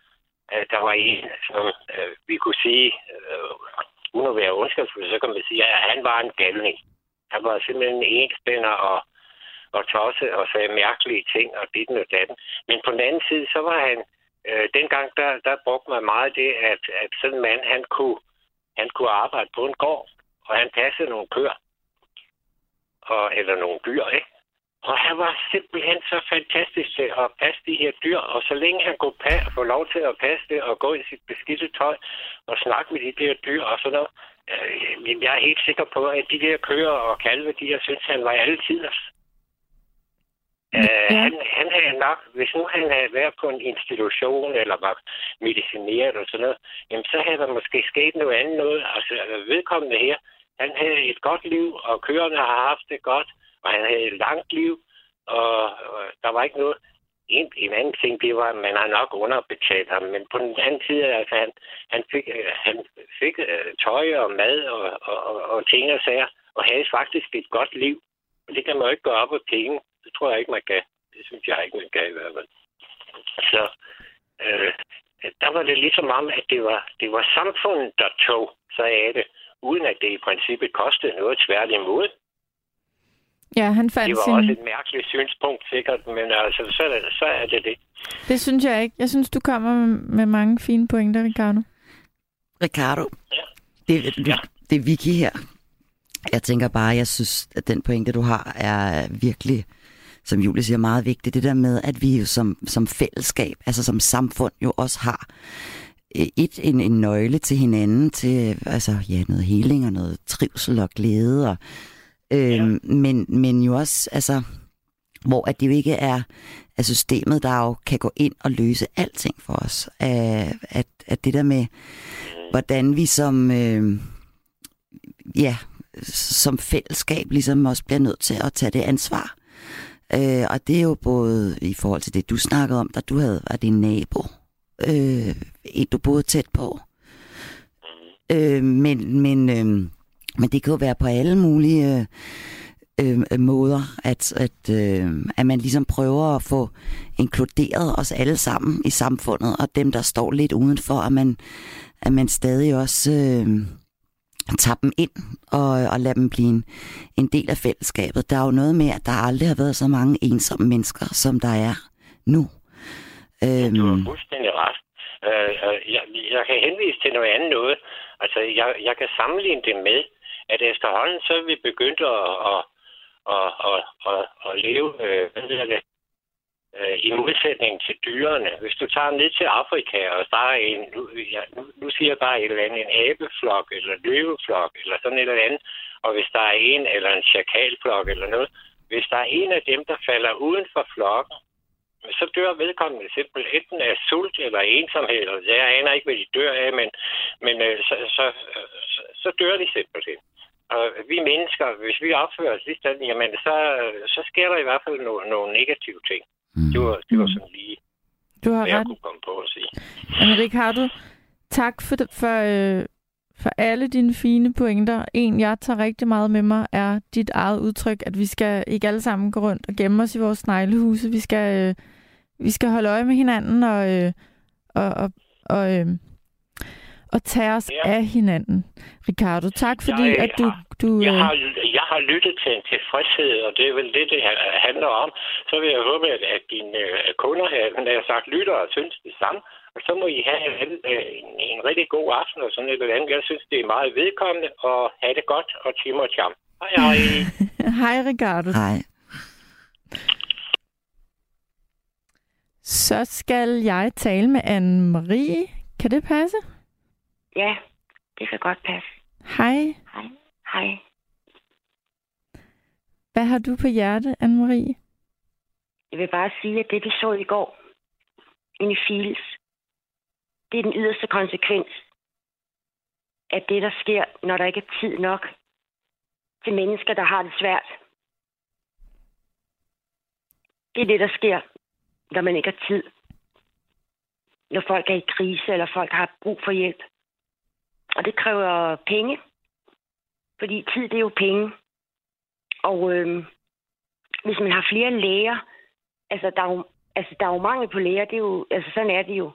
øh, der var en, som øh, vi kunne sige, øh, uden at være ondskabsfuld, så kan man sige, at han var en galning. Han var simpelthen en spænder og, og tosset og sagde mærkelige ting og dit og datten. Men på den anden side, så var han, øh, dengang der, der brugte man meget det, at, at sådan en mand, han kunne, han kunne arbejde på en gård, og han passede nogle køer, og, eller nogle dyr, ikke? Og han var simpelthen så fantastisk til at passe de her dyr, og så længe han kunne pa- få lov til at passe det og gå i sit beskidte tøj og snakke med de der dyr og sådan noget, øh, jeg er helt sikker på, at de der køer og kalve, de jeg synes, han var altid. Øh, ja. han, han havde nok, hvis nu han havde været på en institution eller var medicineret og sådan noget, jamen så havde der måske sket noget andet noget. Altså vedkommende her, han havde et godt liv, og køerne har haft det godt, og han havde et langt liv, og, og der var ikke noget. En, en anden ting, det var, at man har nok underbetalt ham, men på den anden side, altså, han, han fik, øh, han fik uh, tøj og mad og, og, og, og ting og sager, og havde faktisk et godt liv. Og det kan man jo ikke gøre op af penge. Det tror jeg ikke, man kan. Det synes jeg ikke, man kan i hvert fald. Så øh, der var det ligesom om, at det var, det var samfundet, der tog sig af det, uden at det i princippet kostede noget tværtimod. Ja, han fandt Det var sin... også et mærkeligt synspunkt, sikkert, men altså, så, er det, så er det det. Det synes jeg ikke. Jeg synes, du kommer med, med mange fine pointer, Ricardo. Ricardo, Ja. det, det, det er Vicky her. Jeg tænker bare, jeg synes, at den pointe, du har, er virkelig, som Julie siger, meget vigtig. Det der med, at vi jo som, som fællesskab, altså som samfund, jo også har øh, et, en, en nøgle til hinanden, til altså, ja, noget heling og noget trivsel og glæde. Og, øh, ja. men, men jo også, altså, hvor at det jo ikke er at systemet, der jo kan gå ind og løse alting for os. At, at, at det der med, hvordan vi som, øh, ja, som fællesskab ligesom også bliver nødt til at tage det ansvar. Øh, og det er jo både i forhold til det, du snakkede om, da du havde var din nabo, øh, en du boede tæt på. Øh, men, men, øh, men det kan jo være på alle mulige øh, øh, måder, at, at, øh, at man ligesom prøver at få inkluderet os alle sammen i samfundet, og dem, der står lidt udenfor, at man, at man stadig også øh, tager dem ind og, og lader dem blive en, en del af fællesskabet. Der er jo noget med, at der aldrig har været så mange ensomme mennesker, som der er nu. Øhm. Du har fuldstændig ret. Øh, øh, jeg, jeg kan henvise til noget andet noget. Altså, jeg, jeg kan sammenligne det med, at efterhånden så er vi begyndt at, at, at, at, at, at leve, øh, hvad hedder det, Øh, i modsætning til dyrene. Hvis du tager ned til Afrika, og der er en, nu, ja, nu, nu siger jeg bare et eller andet, en abeflok, eller løveflok, eller sådan et eller andet, og hvis der er en, eller en chakalflok, eller noget, hvis der er en af dem, der falder uden for flokken, så dør vedkommende simpelthen enten af sult eller ensomhed. Eller jeg aner ikke, hvad de dør af, men, men øh, så, så, så, så dør de simpelthen. Og vi mennesker, hvis vi opfører os lige jamen så, så sker der i hvert fald nogle, nogle negative ting. Mm. Det, var, det var sådan lige, du har jeg ret. kunne komme på at sige. Men Ricardo, tak for, for, øh, for alle dine fine pointer. En, jeg tager rigtig meget med mig, er dit eget udtryk, at vi skal ikke alle sammen gå rundt og gemme os i vores sneglehuse. Vi skal, øh, vi skal holde øje med hinanden og, øh, og, og, og øh, og tage os ja. af hinanden. Ricardo, tak fordi jeg, at du... du jeg, har, jeg har lyttet til en tilfredshed, og det er vel det, det handler om. Så vil jeg håbe, at, at dine uh, kunder her, når jeg har sagt lytter og synes det samme, og så må I have en, en, en rigtig god aften og sådan et eller andet. Jeg synes, det er meget vedkommende, og have det godt, og Tim og Cham. Hej, hej. hej, Ricardo. Hej. Så skal jeg tale med Anne-Marie. Kan det passe? Ja, det kan godt passe. Hej. Hej. Hej. Hvad har du på hjerte, Anne-Marie? Jeg vil bare sige, at det, vi så i går, ind i Fields, det er den yderste konsekvens af det, der sker, når der ikke er tid nok til mennesker, der har det svært. Det er det, der sker, når man ikke har tid. Når folk er i krise, eller folk har brug for hjælp. Og det kræver penge, fordi tid det er jo penge. Og øh, hvis man har flere læger, altså der er jo, altså, der er jo mangel på læger, det er jo, altså sådan er det jo.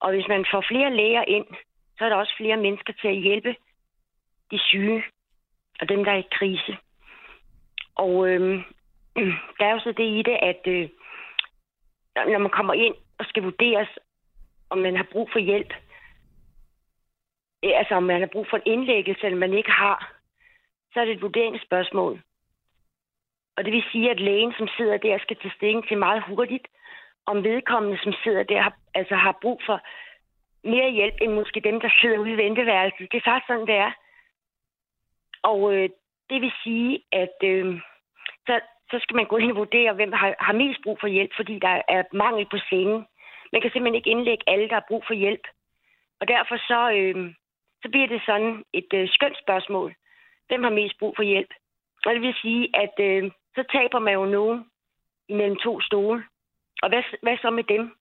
Og hvis man får flere læger ind, så er der også flere mennesker til at hjælpe de syge og dem, der er i krise. Og øh, der er jo så det i det, at øh, når man kommer ind og skal vurderes, om man har brug for hjælp, Øh, altså om man har brug for en indlæggelse, eller man ikke har, så er det et vurderingsspørgsmål. Og det vil sige, at lægen, som sidder der, skal tage stilling til meget hurtigt, om vedkommende, som sidder der, har, altså har brug for mere hjælp, end måske dem, der sidder ude i venteværelset. Det er faktisk sådan, det er. Og øh, det vil sige, at øh, så, så skal man gå ind og vurdere, hvem har, har mest brug for hjælp, fordi der er mangel på sengen. Man kan simpelthen ikke indlægge alle, der har brug for hjælp. Og derfor så, øh, så bliver det sådan et øh, skønt spørgsmål. Hvem har mest brug for hjælp? Og det vil sige, at øh, så taber man jo nogen imellem to stole. Og hvad, hvad så med dem?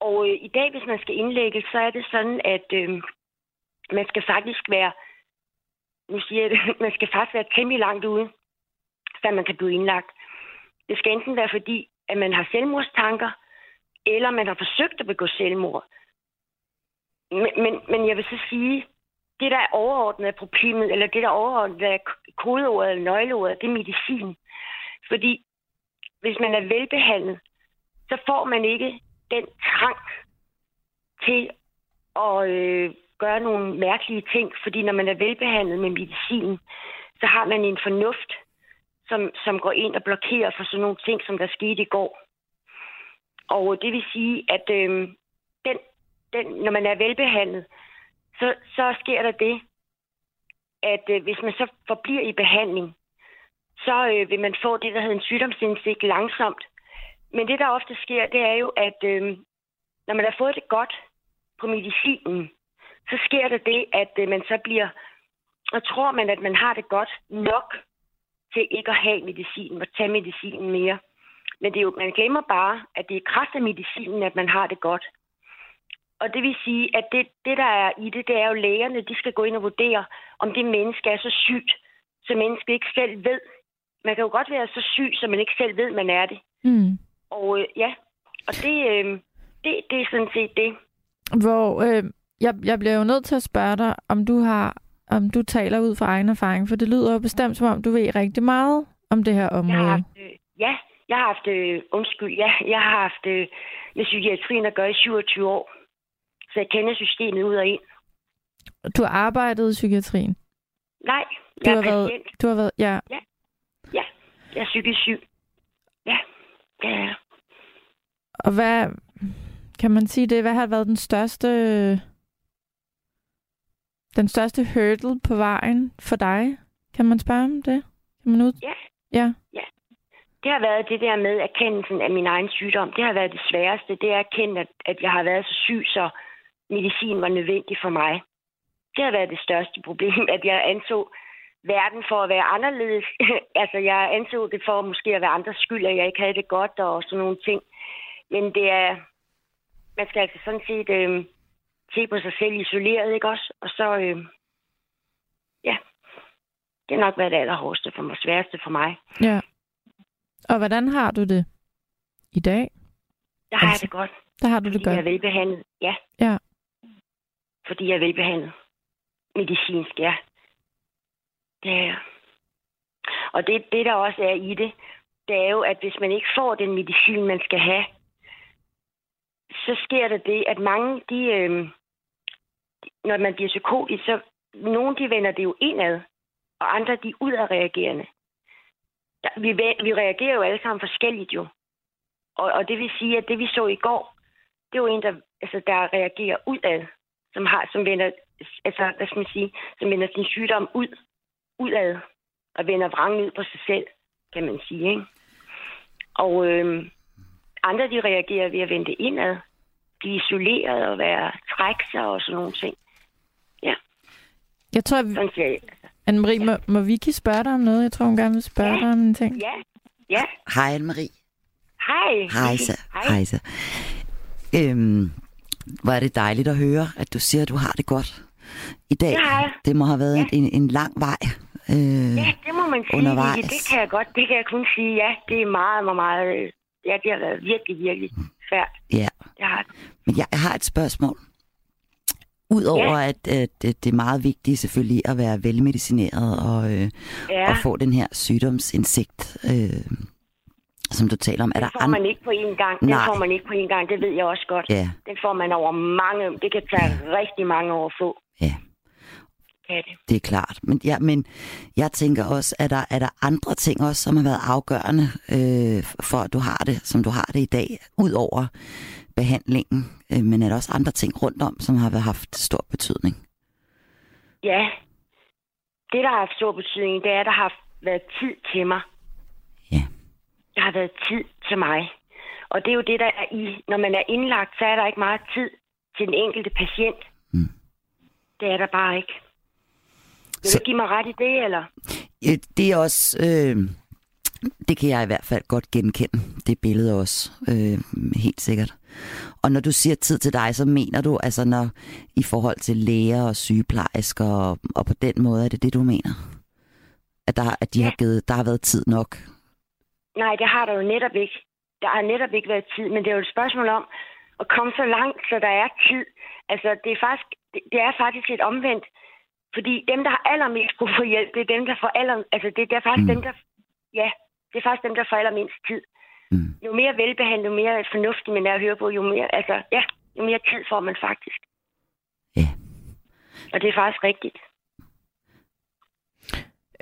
Og øh, i dag, hvis man skal indlægge, så er det sådan, at øh, man skal faktisk være, nu siger jeg det, man skal faktisk være temmelig langt ude, før man kan blive indlagt. Det skal enten være fordi, at man har selvmordstanker, eller man har forsøgt at begå selvmord. Men, men, men jeg vil så sige, det der er overordnet af problemet, eller det der er overordnet af kodeordet eller nøgleordet, det er medicin. Fordi hvis man er velbehandlet, så får man ikke den trang til at øh, gøre nogle mærkelige ting. Fordi når man er velbehandlet med medicin, så har man en fornuft, som, som går ind og blokerer for sådan nogle ting, som der skete i går. Og det vil sige, at øh, den når man er velbehandlet, så, så sker der det, at øh, hvis man så forbliver i behandling, så øh, vil man få det, der hedder en sygdomsindsigt langsomt. Men det, der ofte sker, det er jo, at øh, når man har fået det godt på medicinen, så sker der det, at øh, man så bliver, og tror man, at man har det godt nok til ikke at have medicinen og tage medicinen mere. Men det er jo, man glemmer bare, at det er kraft af medicinen, at man har det godt. Og det vil sige, at det, det, der er i det, det er jo lægerne, de skal gå ind og vurdere, om det menneske er så sygt, så mennesket ikke selv ved. Man kan jo godt være så syg, så man ikke selv ved, man er det. Mm. Og øh, ja, og det, øh, det, det er sådan set det. Hvor øh, jeg, jeg bliver jo nødt til at spørge dig, om du har om du taler ud fra egen erfaring, for det lyder jo bestemt, som om du ved rigtig meget om det her område. Jeg har haft, øh, ja, jeg har haft, øh, undskyld, ja, jeg har haft øh, med psykiatrien at gøre i 27 år. Så jeg kender systemet ud og ind. Du har arbejdet i psykiatrien? Nej, du jeg har er været, patient. Du har været, ja. Ja, ja, jeg er psykisk syg. Ja, det er jeg. Og hvad, kan man sige det, hvad har været den største, den største hurdle på vejen for dig? Kan man spørge om det? Kan man ud? Ja. Ja. Det har været det der med erkendelsen af min egen sygdom. Det har været det sværeste. Det er at erkende, at, at jeg har været så syg, så medicin var nødvendig for mig. Det har været det største problem, at jeg anså verden for at være anderledes. altså, jeg anså det for måske at være andres skyld, at jeg ikke havde det godt og sådan nogle ting. Men det er... Man skal altså sådan set øh, se på sig selv isoleret, ikke også? Og så... Øh, ja. Det er nok været det allerhårdeste for mig, sværeste for mig. Ja. Og hvordan har du det i dag? Der har Altså, jeg det godt. Der har du det Fordi jeg er godt. velbehandlet, ja. Ja. Fordi jeg er velbehandlet. Medicinsk, ja. Det er. Og det, det, der også er i det, det er jo, at hvis man ikke får den medicin, man skal have, så sker der det, at mange, de, øh, når man bliver psykotisk, så nogle de vender det jo indad, og andre de er udadreagerende. Vi, vi reagerer jo alle sammen forskelligt jo. Og, og det vil sige, at det vi så i går, det er jo en, der, altså, der reagerer udad, som har, som vender, altså, hvad skal man sige, som vender sin sygdom ud, udad, og vender vrangen ud på sig selv, kan man sige, ikke? Og øh, andre, de reagerer ved at vende indad, blive isoleret og være trække sig og sådan nogle ting. Jeg tror, at Sådan siger jeg. Anne-Marie, må, må Vicky spørge dig om noget? Jeg tror, hun gerne vil spørge Ja. dig om en ting. Ja, ja. Hej Anne-Marie. Hej. Hej så. Hej så. Øhm, hvor er det dejligt at høre, at du siger, at du har det godt i dag. Det har jeg. Det må have været Ja. en, en lang vej. Øh, Ja, det må man sige. undervejs. Det kan jeg godt, det kan jeg kun sige. Ja, det er meget, meget, meget, øh, ja, det har været virkelig, virkelig svært. ja. Det har det. Men jeg, har et spørgsmål. Udover ja. at, at det det er meget vigtigt selvfølgelig at være velmedicineret og, øh, Ja, og få den her sygdomsindsigt, øh, som du taler om. Er der får andre? man ikke på én gang. Nej. får man ikke på én gang, det ved jeg også godt. Ja, Den får man over mange, det kan tage rigtig mange år at få. ja, Kan det. det er klart. Men, ja, men jeg tænker også, at der, er der andre ting også, som har været afgørende øh, for, at du har det, som du har det i dag, ud over behandlingen, øh, men er der også andre ting rundt om, som har haft stor betydning? Ja, det, der har haft stor betydning, det er, at der har været tid til mig. Der har været tid til mig. Og det er jo det, der er i. Når man er indlagt, så er der ikke meget tid til den enkelte patient. Mm. Det er der bare ikke. Vil Så- du give mig ret i det, eller? Ja, Det er også... Øh, det kan jeg i hvert fald godt genkende, det billede også, øh, helt sikkert. Og når du siger tid til dig, så mener du altså når i forhold til læger og sygeplejersker, og, og på den måde er det det, du mener? At, der, at de Ja. har givet, der har været tid nok? Nej, det har der jo netop ikke. Der har netop ikke været tid, men det er jo et spørgsmål om at komme så langt, så der er tid. Altså, det er faktisk, det, er faktisk lidt omvendt. Fordi dem, der har allermest brug for hjælp, det er dem, der får aller... Altså, det, det er faktisk Mm. dem, der... Ja, det er faktisk dem, der får allermindst tid. Mm. Jo mere velbehandlet, jo mere fornuftig man er at høre på, jo mere... Altså, ja, jo mere tid får man faktisk. Ja. Og det er faktisk rigtigt.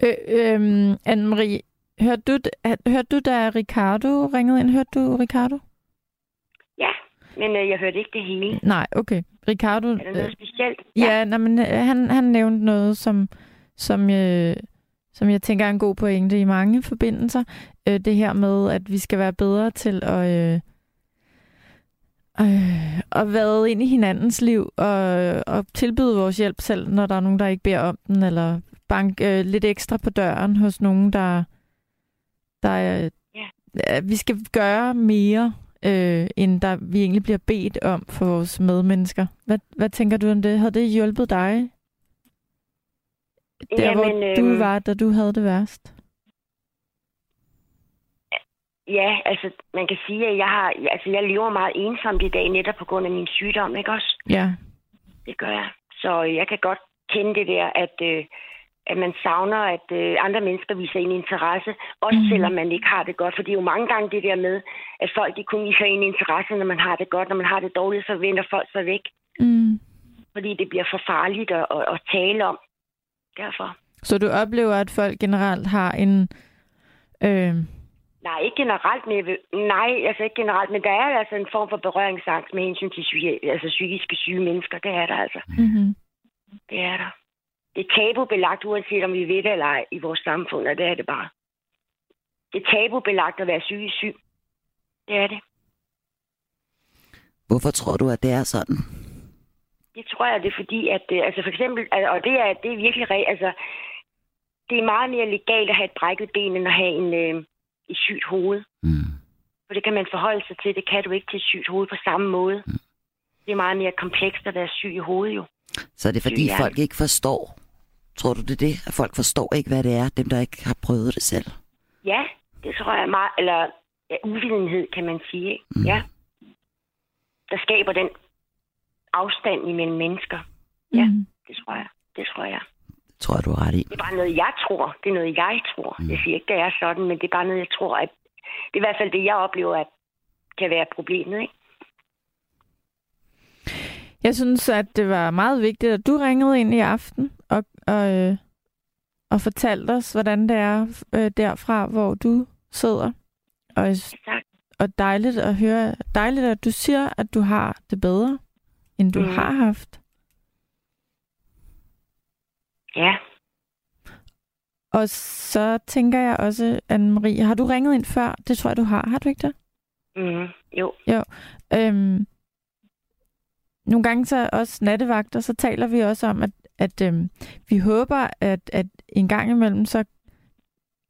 Øh, øhm, Anne-Marie, hørte du, hørte du, da Ricardo ringede ind? Hørte du Ricardo? Ja, men øh, jeg hørte ikke det hele. Nej, okay. Ricardo... Er der noget Øh, specielt? ja, nej, men, øh, han, han nævnte noget, som, som, øh, som jeg tænker er en god pointe i mange forbindelser. Øh, det her med, at vi skal være bedre til at... Øh, øh, at være ind i hinandens liv og, og tilbyde vores hjælp selv, når der er nogen, der ikke beder om den, eller banke øh, lidt ekstra på døren hos nogen, der, der er, Ja. ja. vi skal gøre mere øh, end der vi egentlig bliver bedt om for vores medmennesker. Hvad, hvad tænker du om det? Havde det hjulpet dig? Der, Jamen, hvor du øh... var, da du havde det værst? Ja, altså man kan sige, at jeg har, altså jeg lever meget ensomt i dag, netop på grund af min sygdom, ikke også? Ja. Det gør jeg. Så jeg kan godt kende det der, at, øh, at man savner, at øh, andre mennesker viser en interesse, også mm. selvom man ikke har det godt. For det er jo mange gange det der med, at folk de kun viser en interesse, når man har det godt. Når man har det dårligt, så vender folk sig væk. Mm. Fordi det bliver for farligt at, at, at tale om. Derfor. Så du oplever, at folk generelt har en... Øh Nej, ikke generelt, men vil, nej, altså ikke generelt, men der er altså en form for berøringsangst med hensyn til psyki, altså psykiske syge mennesker. Det er der altså. Mm-hmm. Det er der. Det er tabubelagt, uanset om vi ved det eller ej, i vores samfund, og det er det bare. Det er tabubelagt at være psykisk syg. Det er det. Hvorfor tror du, at det er sådan? Det tror jeg, det er fordi, at øh, altså for eksempel, og det er, det er virkelig, altså, det er meget mere legalt at have et brækket ben, end at have en, øh, et sygt hoved. Mm. For det kan man forholde sig til. Det kan du ikke til et sygt hoved på samme måde. Mm. Det er meget mere komplekst at være syg i hovedet jo. Så er det fordi syg folk ikke forstår? Tror du det er det? At folk forstår ikke, hvad det er, dem der ikke har prøvet det selv? Ja, det tror jeg meget. Eller ja, uvidenhed, kan man sige. Mm. Ja. Der skaber den afstand imellem mennesker. Ja, mm. det tror jeg. Det tror jeg tror jeg, du har ret i. Det er bare noget, jeg tror. Det er noget, jeg tror. Mm. Jeg siger ikke, det er sådan, men det er bare noget, jeg tror, at det er i hvert fald det, jeg oplever, at kan være problemet, ikke? Jeg synes, at det var meget vigtigt, at du ringede ind i aften og, og, øh, og fortalte os, hvordan det er øh, derfra, hvor du sidder. Og, tak. og dejligt at høre, dejligt, at du siger, at du har det bedre, end du mm. har haft. Ja. Og så tænker jeg også, Anne-Marie, har du ringet ind før? Det tror jeg, du har. Har du ikke det? Mm, jo. Jo. Øhm, nogle gange så også nattevagter, så taler vi også om, at, at øhm, vi håber, at, at en gang imellem, så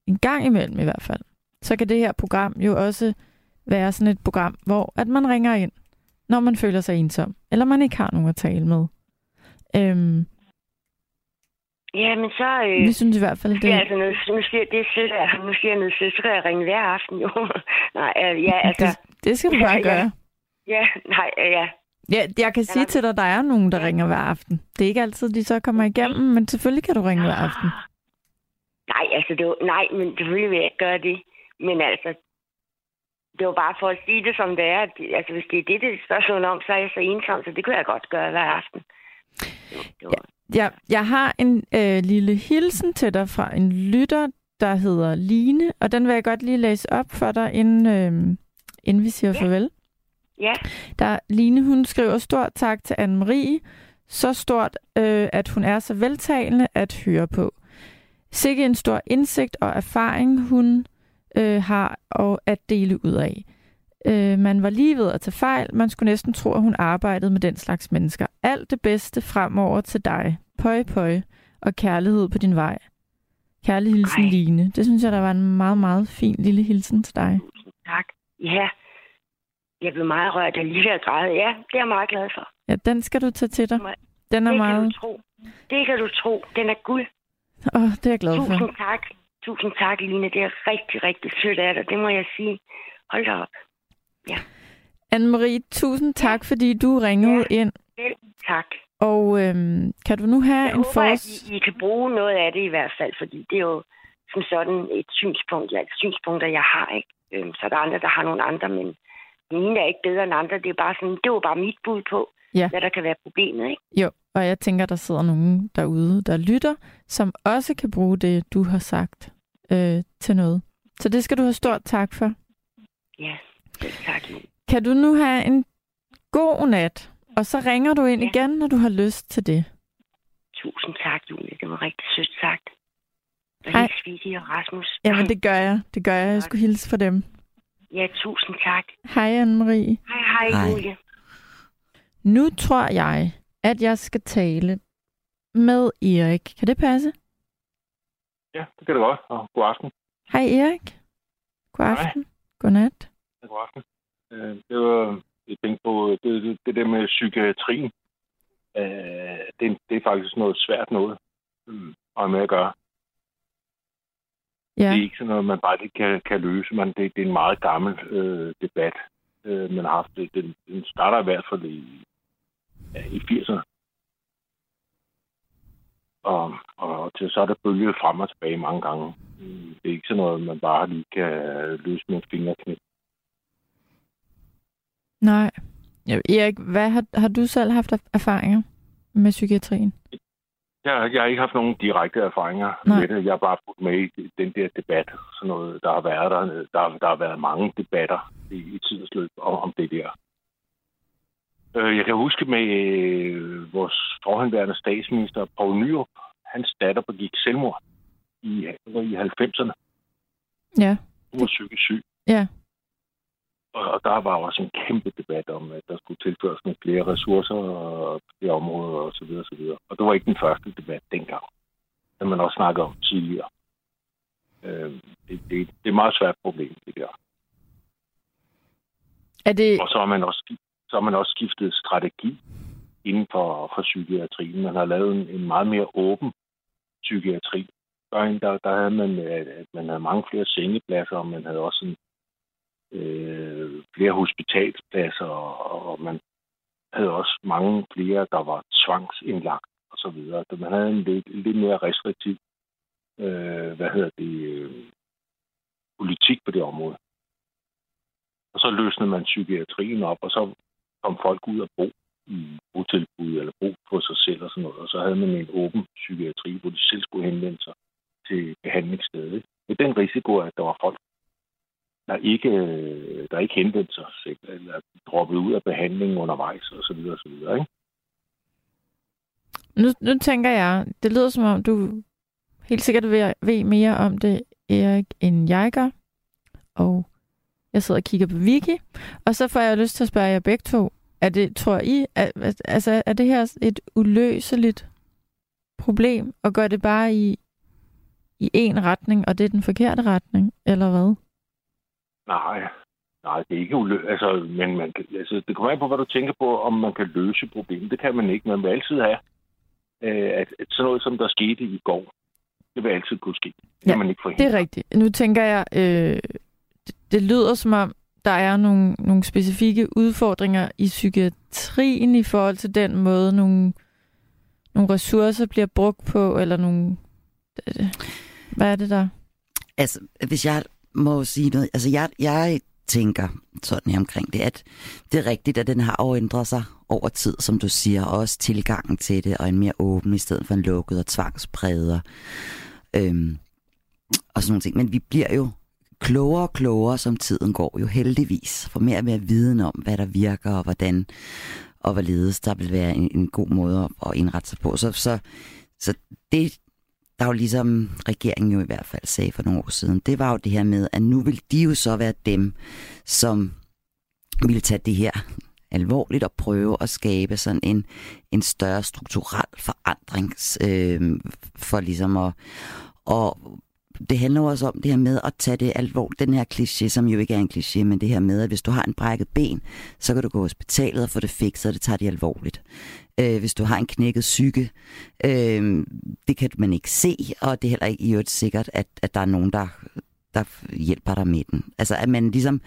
en gang imellem i hvert fald, så kan det her program jo også være sådan et program, hvor at man ringer ind, når man føler sig ensom, eller man ikke har nogen at tale med. Øhm, Ja, men så... Øh, Vi synes i hvert fald, det... Ja, altså, noget, nu siger det altså, nu siger jeg noget kan jeg ringe hver aften, jo. nej, øh, ja, altså... Det, det skal du bare ja, gøre. Ja, nej, øh, ja. Ja, jeg kan sige til dig, at der er nogen, der ringer hver aften. Det er ikke altid, de så kommer igennem, men selvfølgelig kan du ringe hver aften. Nej, altså, det var, nej, men selvfølgelig vil jeg ikke gøre det. Men altså, det var bare for at sige det, som det er. Altså, hvis det er det, det er spørgsmål om, så er jeg så ensom, så det kunne jeg godt gøre hver aften. Det var... ja. Ja, jeg har en øh, lille hilsen til dig fra en lytter, der hedder Line, og den vil jeg godt lige læse op for dig, inden, øh, inden vi siger ja. farvel. Ja. Der, Line, hun skriver stort tak til Anne-Marie. Så stort, øh, at hun er så veltalende at høre på. Sikke en stor indsigt og erfaring, hun øh, har og at dele ud af. Øh, man var lige ved at tage fejl. Man skulle næsten tro, at hun arbejdede med den slags mennesker. Alt det bedste fremover til dig. Pøj, pøj. Og kærlighed på din vej. Kærlig hilsen, Ej. Line. Det synes jeg, der var en meget, meget fin lille hilsen til dig. Tak. Ja. Jeg blev meget rørt lige at græde. Ja, det er jeg meget glad for. Ja, den skal du tage til dig. Den er det meget... kan du tro. Det kan du tro. Den er guld. Åh, oh, det er jeg glad Tusind for. Tusind tak. Tusind tak, Line. Det er rigtig, rigtig sødt af dig. Det må jeg sige. Hold da op. Ja. Anne-Marie, tusind tak, fordi du ringede ja. ind. Vel, tak. Og øhm, kan du nu have jeg en for... Jeg håber, at I, I kan bruge noget af det i hvert fald, fordi det er jo som sådan et synspunkt, ja, et synspunkt, jeg har, ikke? Øhm, så er der andre, der har nogle andre, men mine er ikke bedre end andre. Det er bare sådan, det var bare mit bud på, ja. hvad der kan være problemet, ikke? Jo, og jeg tænker, der sidder nogen derude, der lytter, som også kan bruge det, du har sagt øh, til noget. Så det skal du have stort tak for. Ja, tak. Kan du nu have en god nat, og så ringer du ind ja. igen, når du har lyst til det. Tusind tak, Julie. Det var rigtig sødt sagt. Og Hej. Svidi og Rasmus. Jamen, det gør jeg. Det gør jeg. Jeg skulle hilse for dem. Ja, tusind tak. Hej, Anne-Marie. Hej, hej, hej, Julie. Nu tror jeg, at jeg skal tale med Erik. Kan det passe? Ja, det kan det godt. Og god aften. Hej, Erik. God aften. Hej. Godnat. Ja, god aften. Øh, det var, jeg tænkte på det, det, det der med psykiatrien. Øh, det, det er faktisk noget svært noget øh, at med at gøre. Ja. Det er ikke sådan noget, man bare ikke kan, kan løse. Man, det, det er en meget gammel øh, debat, øh, man har haft. Det, den, den starter i hvert fald i, ja, i 80'erne. Og, og til så er der bølget frem og tilbage mange gange. Mm, Det er ikke sådan noget, man bare lige kan løse med en fingerknip. Nej. Erik, hvad har, har du selv haft af- erfaringer med psykiatrien? Jeg, jeg har ikke haft nogen direkte erfaringer Nej. med det. Jeg har bare fulgt med i den der debat, sådan noget, der har været der. Der, der har været mange debatter i, i tidens løb om, om det der. Øh, Jeg kan huske med øh, vores forhenværende statsminister, Poul Nyrup, hans datter begik selvmord i, i 90'erne. Ja. Hun var psykisk syg. Ja. Og, der var også en kæmpe debat om, at der skulle tilføres nogle flere ressourcer og flere områder og så videre, og så videre. Og det var ikke den første debat dengang. Det man også snakkede om tidligere. Øh, det, det, det er et meget svært problem, det der. Er det... Og så har man også, så har man også skiftet strategi inden for, for psykiatrien. Man har lavet en, en meget mere åben psykiatri. Der, der, der havde man, at at man havde mange flere sengepladser, og man havde også en, øh, flere hospitalspladser, og, og man havde også mange flere, der var tvangsindlagt og så videre. Så man havde en lidt, lidt mere restriktiv øh, hvad hedder det, øh, politik på det område. Og så løsnede man psykiatrien op, og så kom folk ud og bo i botilbud eller bo på sig selv og sådan noget. Og så havde man en åben psykiatri, hvor de selv skulle henvende sig til behandlingsstedet. Med den risiko, at der var folk, der ikke, øh, der ikke henvendte sig selv, eller droppede ud af behandlingen undervejs og så videre og så videre. Ikke? Nu, nu tænker jeg, det lyder som om, du helt sikkert ved, ved mere om det, Erik, end jeg gør. Og jeg sidder og kigger på Wiki, og så får jeg lyst til at spørge jer begge to. Er det, tror I, er, altså, er det her et uløseligt problem, og gør det bare i, i én retning, og det er den forkerte retning, eller hvad? Nej, nej, det er ikke ulø... Altså, men man kan, altså, det kommer an på, hvad du tænker på, om man kan løse problemet. Det kan man ikke. Man vil altid have, øh, at, at sådan noget, som der skete i går, det vil altid kunne ske. Det Ja, kan man ikke forhindre. Det er rigtigt. Nu tænker jeg, øh, det, det lyder som om, der er nogle, nogle specifikke udfordringer i psykiatrien i forhold til den måde, nogle, nogle ressourcer bliver brugt på, eller nogle... Hvad er det der? Altså, hvis jeg må sige noget, altså jeg, jeg tænker sådan her omkring det, at det er rigtigt, at den har ændret sig over tid, som du siger, og også tilgangen til det, og en mere åben i stedet for en lukket og tvangspræget. Øhm, og sådan nogle ting. Men vi bliver jo klogere og klogere, som tiden går, jo heldigvis. For mere og mere viden om, hvad der virker, og hvordan og hvorledes der vil være en, en god måde at, at indrette sig på. Så, så, så det, der jo ligesom regeringen jo i hvert fald sagde for nogle år siden, det var jo det her med, at nu vil de jo så være dem, som ville tage det her alvorligt og prøve at skabe sådan en, en større strukturel forandring øh, for ligesom at, at det handler også om det her med at tage det alvorligt. Den her kliché, som jo ikke er en kliché, men det her med, at hvis du har en brækket ben, så kan du gå på hospitalet og få det fikset, og det tager de alvorligt. Øh, hvis du har en knækket psyke, øh, det kan man ikke se, og det er heller ikke i øvrigt sikkert, at, at der er nogen, der, der hjælper dig med den. Altså at man ligesom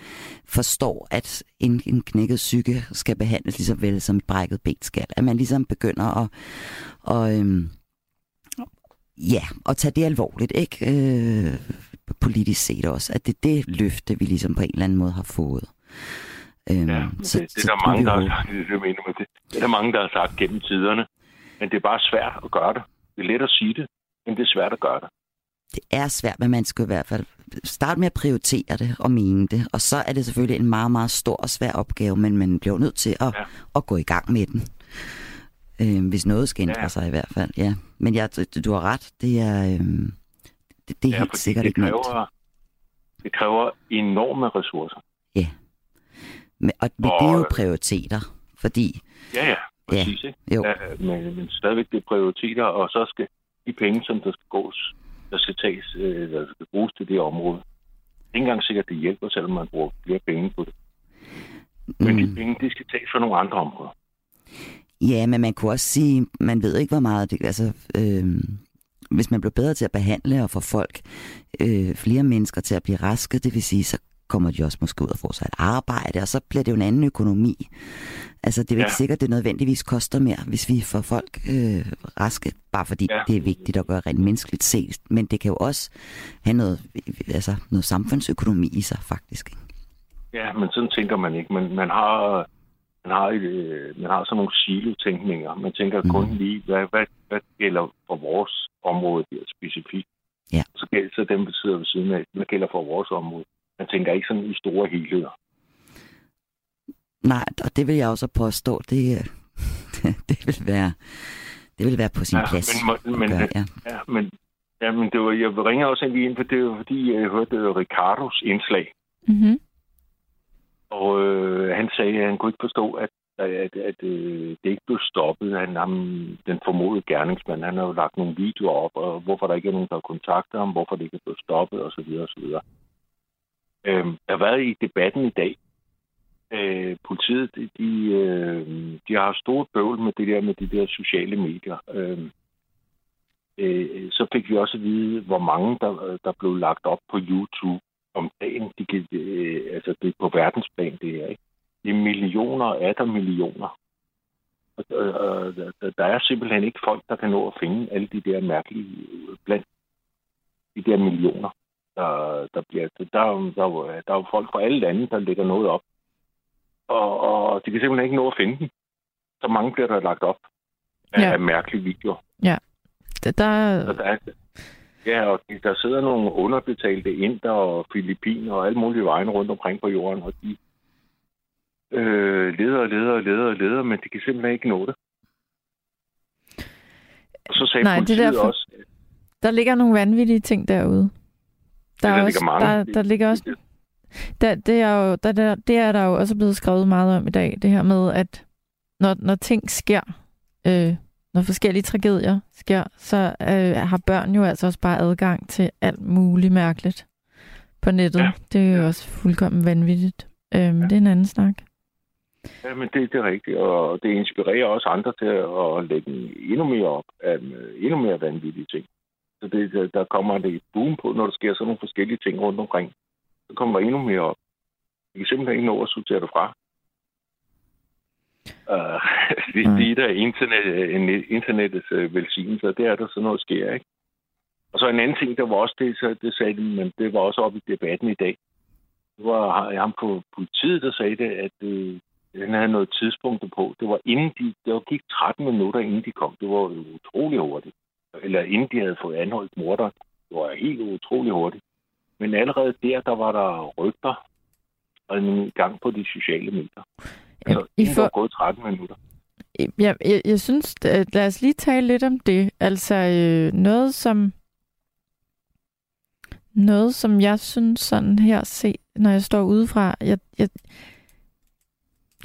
forstår, at en, en knækket psyke skal behandles lige så vel som et brækket ben skal. At man ligesom begynder at, og, øhm, ja, at tage det alvorligt, ikke? Øh, politisk set også. At det er det løfte, vi ligesom på en eller anden måde har fået. Øhm, Ja, så, det, det, er der mange, der har sagt, det, jeg mener med det. det er der mange, der har sagt gennem tiderne. Men det er bare svært at gøre det. Det er let at sige det, men det er svært at gøre det. Det er svært, men man skal i hvert fald starte med at prioritere det og mene det. Og så er det selvfølgelig en meget, meget stor og svær opgave, men man bliver nødt til at, ja. at gå i gang med den. Øh, hvis noget skal ændre ja. sig i hvert fald, ja. Men ja, du, du har ret, det er, øh, det, det er ja, helt sikkert det ikke kræver, nemt. Det kræver enorme ressourcer. Ja. Men, og, men og, det er jo prioriteter, fordi... Ja, ja, præcis. Ja, ikke? jo. Ja, men, men stadigvæk det er prioriteter, og så skal de penge, som der skal gås, der skal tages, øh, der skal bruges til det område. Det er ikke engang sikkert, det hjælper, selvom man bruger flere penge på det. Men de penge, de skal tages fra nogle andre områder. Ja, men man kunne også sige, man ved ikke, hvor meget det... Altså, øh, hvis man bliver bedre til at behandle og få folk, øh, flere mennesker til at blive raske, det vil sige, så kommer de også måske ud og får sig et arbejde, og så bliver det jo en anden økonomi. Altså, det er jo ja. ikke sikkert, det nødvendigvis koster mere, hvis vi får folk øh, raske, bare fordi ja. det er vigtigt at gøre rent menneskeligt set. Men det kan jo også have noget, altså, noget samfundsøkonomi i sig, faktisk. Ja, men sådan tænker man ikke. Man, man har man har, et, øh, man har sådan nogle silo-tænkninger. Man tænker mm. kun lige, hvad, hvad, hvad gælder for vores område her specifikt. Ja. Så gælder så dem, der sidder ved siden af, hvad gælder for vores område. Man tænker ikke sådan i store helheder. Nej, og det vil jeg også påstå, det, det vil være det vil være på sin ja, plads. Men, men, gøre, ja. Ja, men, ja, men det var, jeg ringer også lige ind, for det var fordi, jeg hørte Ricardos indslag. Mm-hmm. Og øh, han sagde, at han kunne ikke forstå, at, at, at, at øh, det ikke blev stoppet. Han, ham, den formodede gerningsmand, han har jo lagt nogle videoer op, og hvorfor der ikke er nogen, der har kontaktet ham, hvorfor det ikke er blevet stoppet, osv. osv. Øh, der har været i debatten i dag, øh, politiet, de, de, øh, de har stort bøvl med det der med de der sociale medier. Øh, øh, så fik vi også at vide, hvor mange der, der blev lagt op på YouTube om dagen. De kan, øh, altså det er på verdensplan, det er ikke. Det er millioner af der millioner. Og, og, og der er simpelthen ikke folk, der kan nå at finde alle de der mærkelige blandt de der millioner. Der, der, bliver, der, der, der, der er jo folk fra alle lande, der lægger noget op. Og, og de kan simpelthen ikke nå at finde dem. Så mange bliver der lagt op af, ja. mærkelige videoer. Ja. Der, der... Så der er, Ja, og der sidder nogle underbetalte inder og filipiner og alle mulige vejen rundt omkring på jorden, og de øh, leder og leder og leder og leder, men de kan simpelthen ikke nå det. Og så sagde Nej, politiet det derfor, også... Der ligger nogle vanvittige ting derude. Der, ja, der, er også, mange. Der, der ligger også... Der, det, er jo, der, der, det er der jo også blevet skrevet meget om i dag, det her med, at når, når ting sker, øh, når forskellige tragedier sker, så øh, har børn jo altså også bare adgang til alt muligt mærkeligt på nettet. Ja. Det er jo ja. også fuldkommen vanvittigt. Øhm, ja. Det er en anden snak. Ja, men det, det er rigtigt, og det inspirerer også andre til at lægge endnu mere op af endnu mere vanvittige ting. Så det, der kommer det et boom på, når der sker sådan nogle forskellige ting rundt omkring. Så kommer der endnu mere op. Vi kan simpelthen ikke nå at sortere det fra. Uh, hvis mm. det er internet, internettets uh, velsignelse, det er der sådan noget sker, ikke? Og så en anden ting, der var også det, så det sagde de, men det var også oppe i debatten i dag. Det var ham på politiet, der sagde det, at uh, han havde noget tidspunkt på. Det var inden de, det var gik 13 minutter, inden de kom. Det var utrolig hurtigt. Eller inden de havde fået anholdt morder. Det var helt utrolig hurtigt. Men allerede der, der var der rygter og en gang på de sociale medier. Altså, I får... gået 13 minutter. Ja, jeg, jeg synes, at lad os lige tale lidt om det. Altså øh, noget, som noget, som jeg synes sådan her se, når jeg står udefra, jeg, jeg,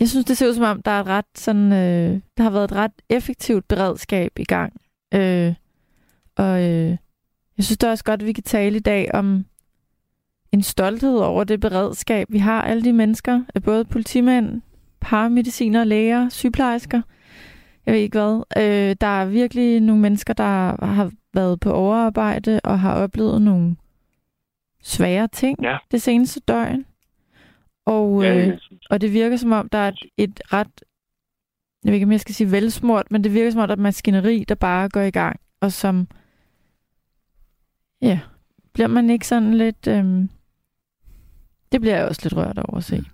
jeg synes, det ser ud som om, der er et ret sådan, øh, der har været et ret effektivt beredskab i gang. Øh, og øh, jeg synes da også godt, at vi kan tale i dag om en stolthed over det beredskab, vi har. Alle de mennesker, øh, både politimænd, paramediciner, læger, sygeplejersker, jeg ved ikke hvad. Øh, der er virkelig nogle mennesker, der har været på overarbejde og har oplevet nogle svære ting ja. det seneste døgn. Og, ja, øh, og det virker som om, der er et, et ret, jeg ved ikke, om jeg skal sige velsmurt, men det virker som om, der er et maskineri, der bare går i gang, og som, ja, bliver man ikke sådan lidt, øhm, det bliver jeg også lidt rørt over at se.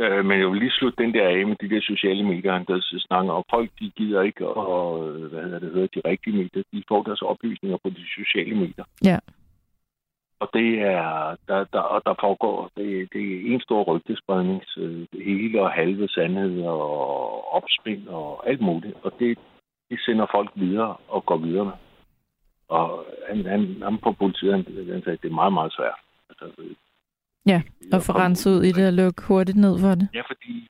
Øh, men jeg vil lige slutte den der af med de der sociale medier, der snakker om. Folk, de gider ikke og hvad hedder det, høre de rigtige medier. De får deres oplysninger på de sociale medier. Ja. Og det er, der, der, og der foregår, det, det er en stor rygtespredning, det hele og halve sandhed og opspind og alt muligt. Og det, det sender folk videre og går videre med. Og han, han, han på politiet, han, han sagde, at det er meget, meget svært. Altså, Ja, og få renset ud i det og lukke hurtigt ned for det. Ja, fordi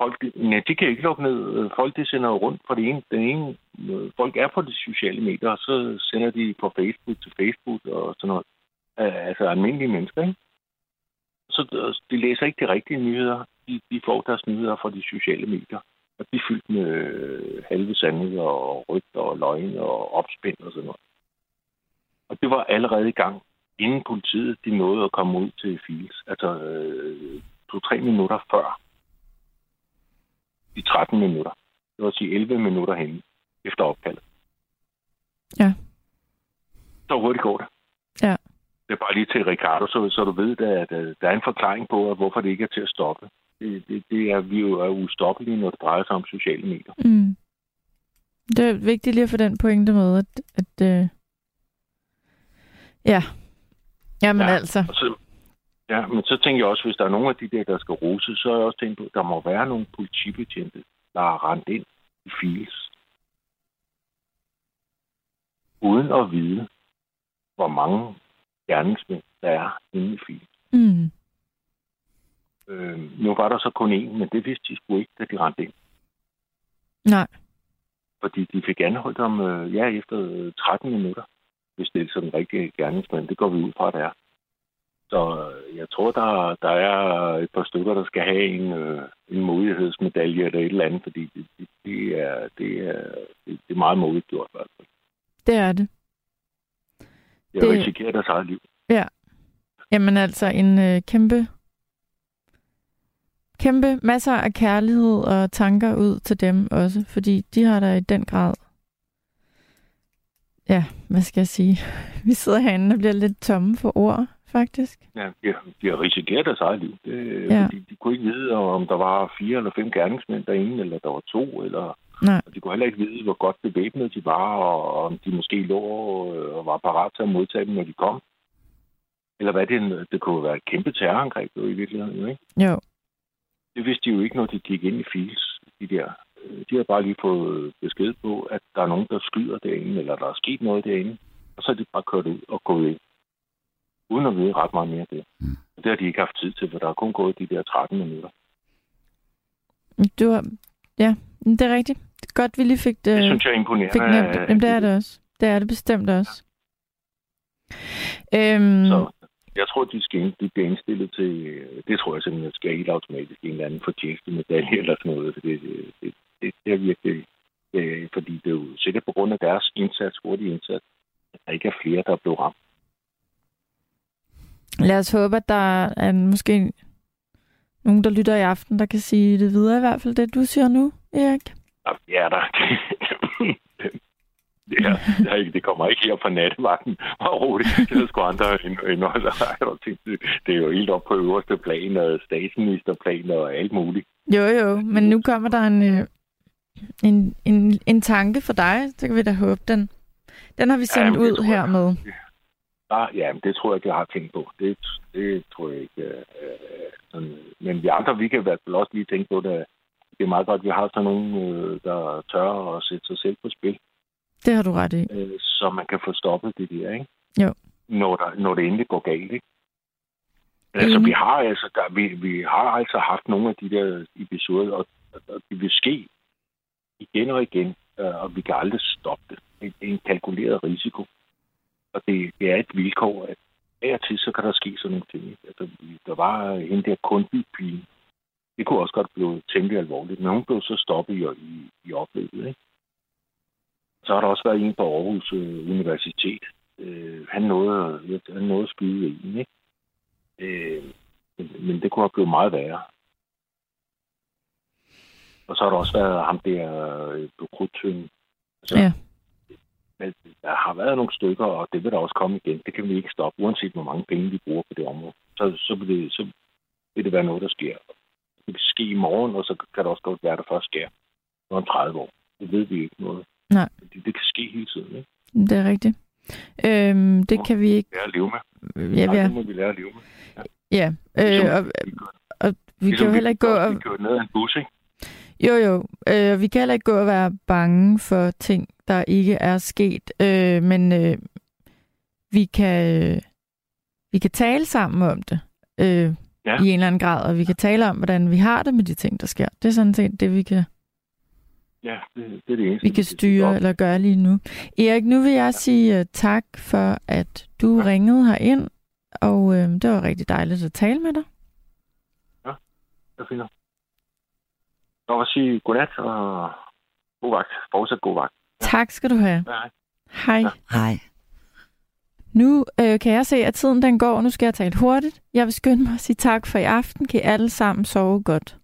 folk, ja, de kan ikke lukke ned. Folk, de sender rundt fra det ene. Den ene folk er på de sociale medier, og så sender de på Facebook til Facebook og sådan noget. Altså almindelige mennesker, ikke? Så de læser ikke de rigtige nyheder. de, de får deres nyheder fra de sociale medier. Og de er fyldt med øh, halve sandheder og rygter og løgne og opspind og sådan noget. Og det var allerede i gang, inden politiet de nåede at komme ud til Fields. Altså øh, to-tre minutter før de 13 minutter. Det vil sige 11 minutter hen efter opkaldet. Ja. Så hurtigt går det. Ja. Det er bare lige til Ricardo, så, så du ved, at, at der er en forklaring på, at hvorfor det ikke er til at stoppe. Det, det, det er, vi jo er ustoppelige, når det drejer sig om sociale medier. Mm. Det er vigtigt lige at få den pointe med, at, at øh... ja, jamen ja, altså. Så, ja, men så tænker jeg også, hvis der er nogen af de der, der skal rose, så er jeg også tænkt på, at der må være nogle politibetjente, der har rendt ind i files, uden at vide, hvor mange gerningsmænd, der er inde i filen. Mm. Øh, nu var der så kun én, men det vidste de sgu ikke, da de rendte ind. Nej. Fordi de fik anholdt ham, øh, ja, efter 13 minutter, hvis det er sådan en rigtig gerningsmand. Det går vi ud fra, at det er. Så øh, jeg tror, der, der er et par stykker, der skal have en, øh, en modighedsmedalje eller et eller andet, fordi det, det, det, er, det, er, det, det er meget modigt gjort. I hvert fald. Det er det. Jeg det... risikerer deres eget liv. Ja. Jamen altså en øh, kæmpe kæmpe masser af kærlighed og tanker ud til dem også, fordi de har der i den grad ja, hvad skal jeg sige? Vi sidder herinde og bliver lidt tomme for ord, faktisk. Ja, de de har risikeret deres eget liv. Det, ja. Fordi de kunne ikke vide, om der var fire eller fem gerningsmænd derinde, eller der var to, eller... Nej. Og de kunne heller ikke vide, hvor godt bevæbnet de var, og om de måske lå og var parat til at modtage dem, når de kom. Eller hvad det, det kunne være et kæmpe terrorangreb jo i virkeligheden, ikke? Jo. Det vidste de jo ikke, når de gik ind i Fields, de der. De har bare lige fået besked på, at der er nogen, der skyder derinde, eller der er sket noget derinde. Og så er de bare kørt ud og gået ind. Uden at vide ret meget mere af det. Mm. Det har de ikke haft tid til, for der er kun gået de der 13 minutter. Du har... Ja, det er rigtigt. Det er godt, vi lige fik det, det synes jeg er imponerende. Fik nemt. Jamen, det er det også. Det er det bestemt også. Ja. Øhm, så jeg tror, de skal de bliver indstillet til, det tror jeg simpelthen, skal helt automatisk en eller anden medalje eller sådan noget. For det, det, det, er virkelig, det, fordi det er jo sikkert på grund af deres indsats, hurtige indsats, at der ikke er flere, der er blevet ramt. Lad os håbe, at der er måske nogen, der lytter i aften, der kan sige det videre i hvert fald, det du siger nu, Erik. Ja, der, det, er, det, er, det kommer ikke her fra nattevagten. Hvor roligt. Det er sgu andre end, end det, det er jo helt op på øverste plan, og statsministerplan og alt muligt. Jo, jo, men nu kommer der en, øh, en, en, en tanke for dig, så kan vi da håbe, den, den har vi sendt ja, ud her med. Ja, ja, men det tror jeg ikke, jeg har tænkt på. Det, det tror jeg ikke. Øh, øh, sådan. Men vi andre, vi kan i hvert fald også lige tænke på det. Det er meget godt, at vi har sådan nogen, øh, der tør at sætte sig selv på spil. Det har du ret i. Øh, så man kan få stoppet det der, ikke? Jo. Når, der, når det endelig går galt, ikke? Altså, vi har altså, der, vi, vi har altså haft nogle af de der episoder, og, og det vil ske igen og igen, øh, og vi kan aldrig stoppe det. Det er en kalkuleret risiko. Og det, det er et vilkår, at af og til, så kan der ske sådan nogle ting. Altså, der var hende der kundbypige. Det kunne også godt blive temmelig alvorligt, men hun blev så stoppet i, i, i oplevet. Ikke? Så har der også været en på Aarhus øh, Universitet. Øh, han nåede, han nåede at skyde en, ikke? Øh, men, men det kunne have blevet meget værre. Og så har der også været ham der øh, på Krudtøen. Altså, ja. Men der har været nogle stykker, og det vil der også komme igen. Det kan vi ikke stoppe, uanset hvor mange penge vi bruger på det område. Så, så, vil, det, så vil det være noget, der sker. Det kan ske i morgen, og så kan det også godt være, at der først sker om 30 år. Det ved vi ikke noget. Nej. Det, det kan ske hele tiden, ikke? Det er rigtigt. Øhm, det kan vi ikke... Lære at leve med. Ja, vi er... det må vi lære at leve med. Ja, ja øh, og, og vi ligesom kan jo heller ikke gå og... Vi ned af en bus, ikke? Jo, jo. Øh, vi kan heller ikke gå og være bange for ting, der ikke er sket. Øh, men øh, vi kan øh, vi kan tale sammen om det øh, ja. i en eller anden grad, og vi kan tale om, hvordan vi har det med de ting, der sker. Det er sådan set det, vi kan Ja, det, det er det eneste. Vi kan styre eller gøre lige nu. Erik, nu vil jeg ja. sige uh, tak for, at du ja. ringede her ind, og uh, det var rigtig dejligt at tale med dig. Ja, det er fint. Og sige godnat og god vagt. Fortsat god vagt. Ja. Tak skal du have. Hej. Hej. Ja. Hej. Nu øh, kan jeg se, at tiden den går. Nu skal jeg tale hurtigt. Jeg vil skynde mig at sige tak for i aften. Kan I alle sammen sove godt.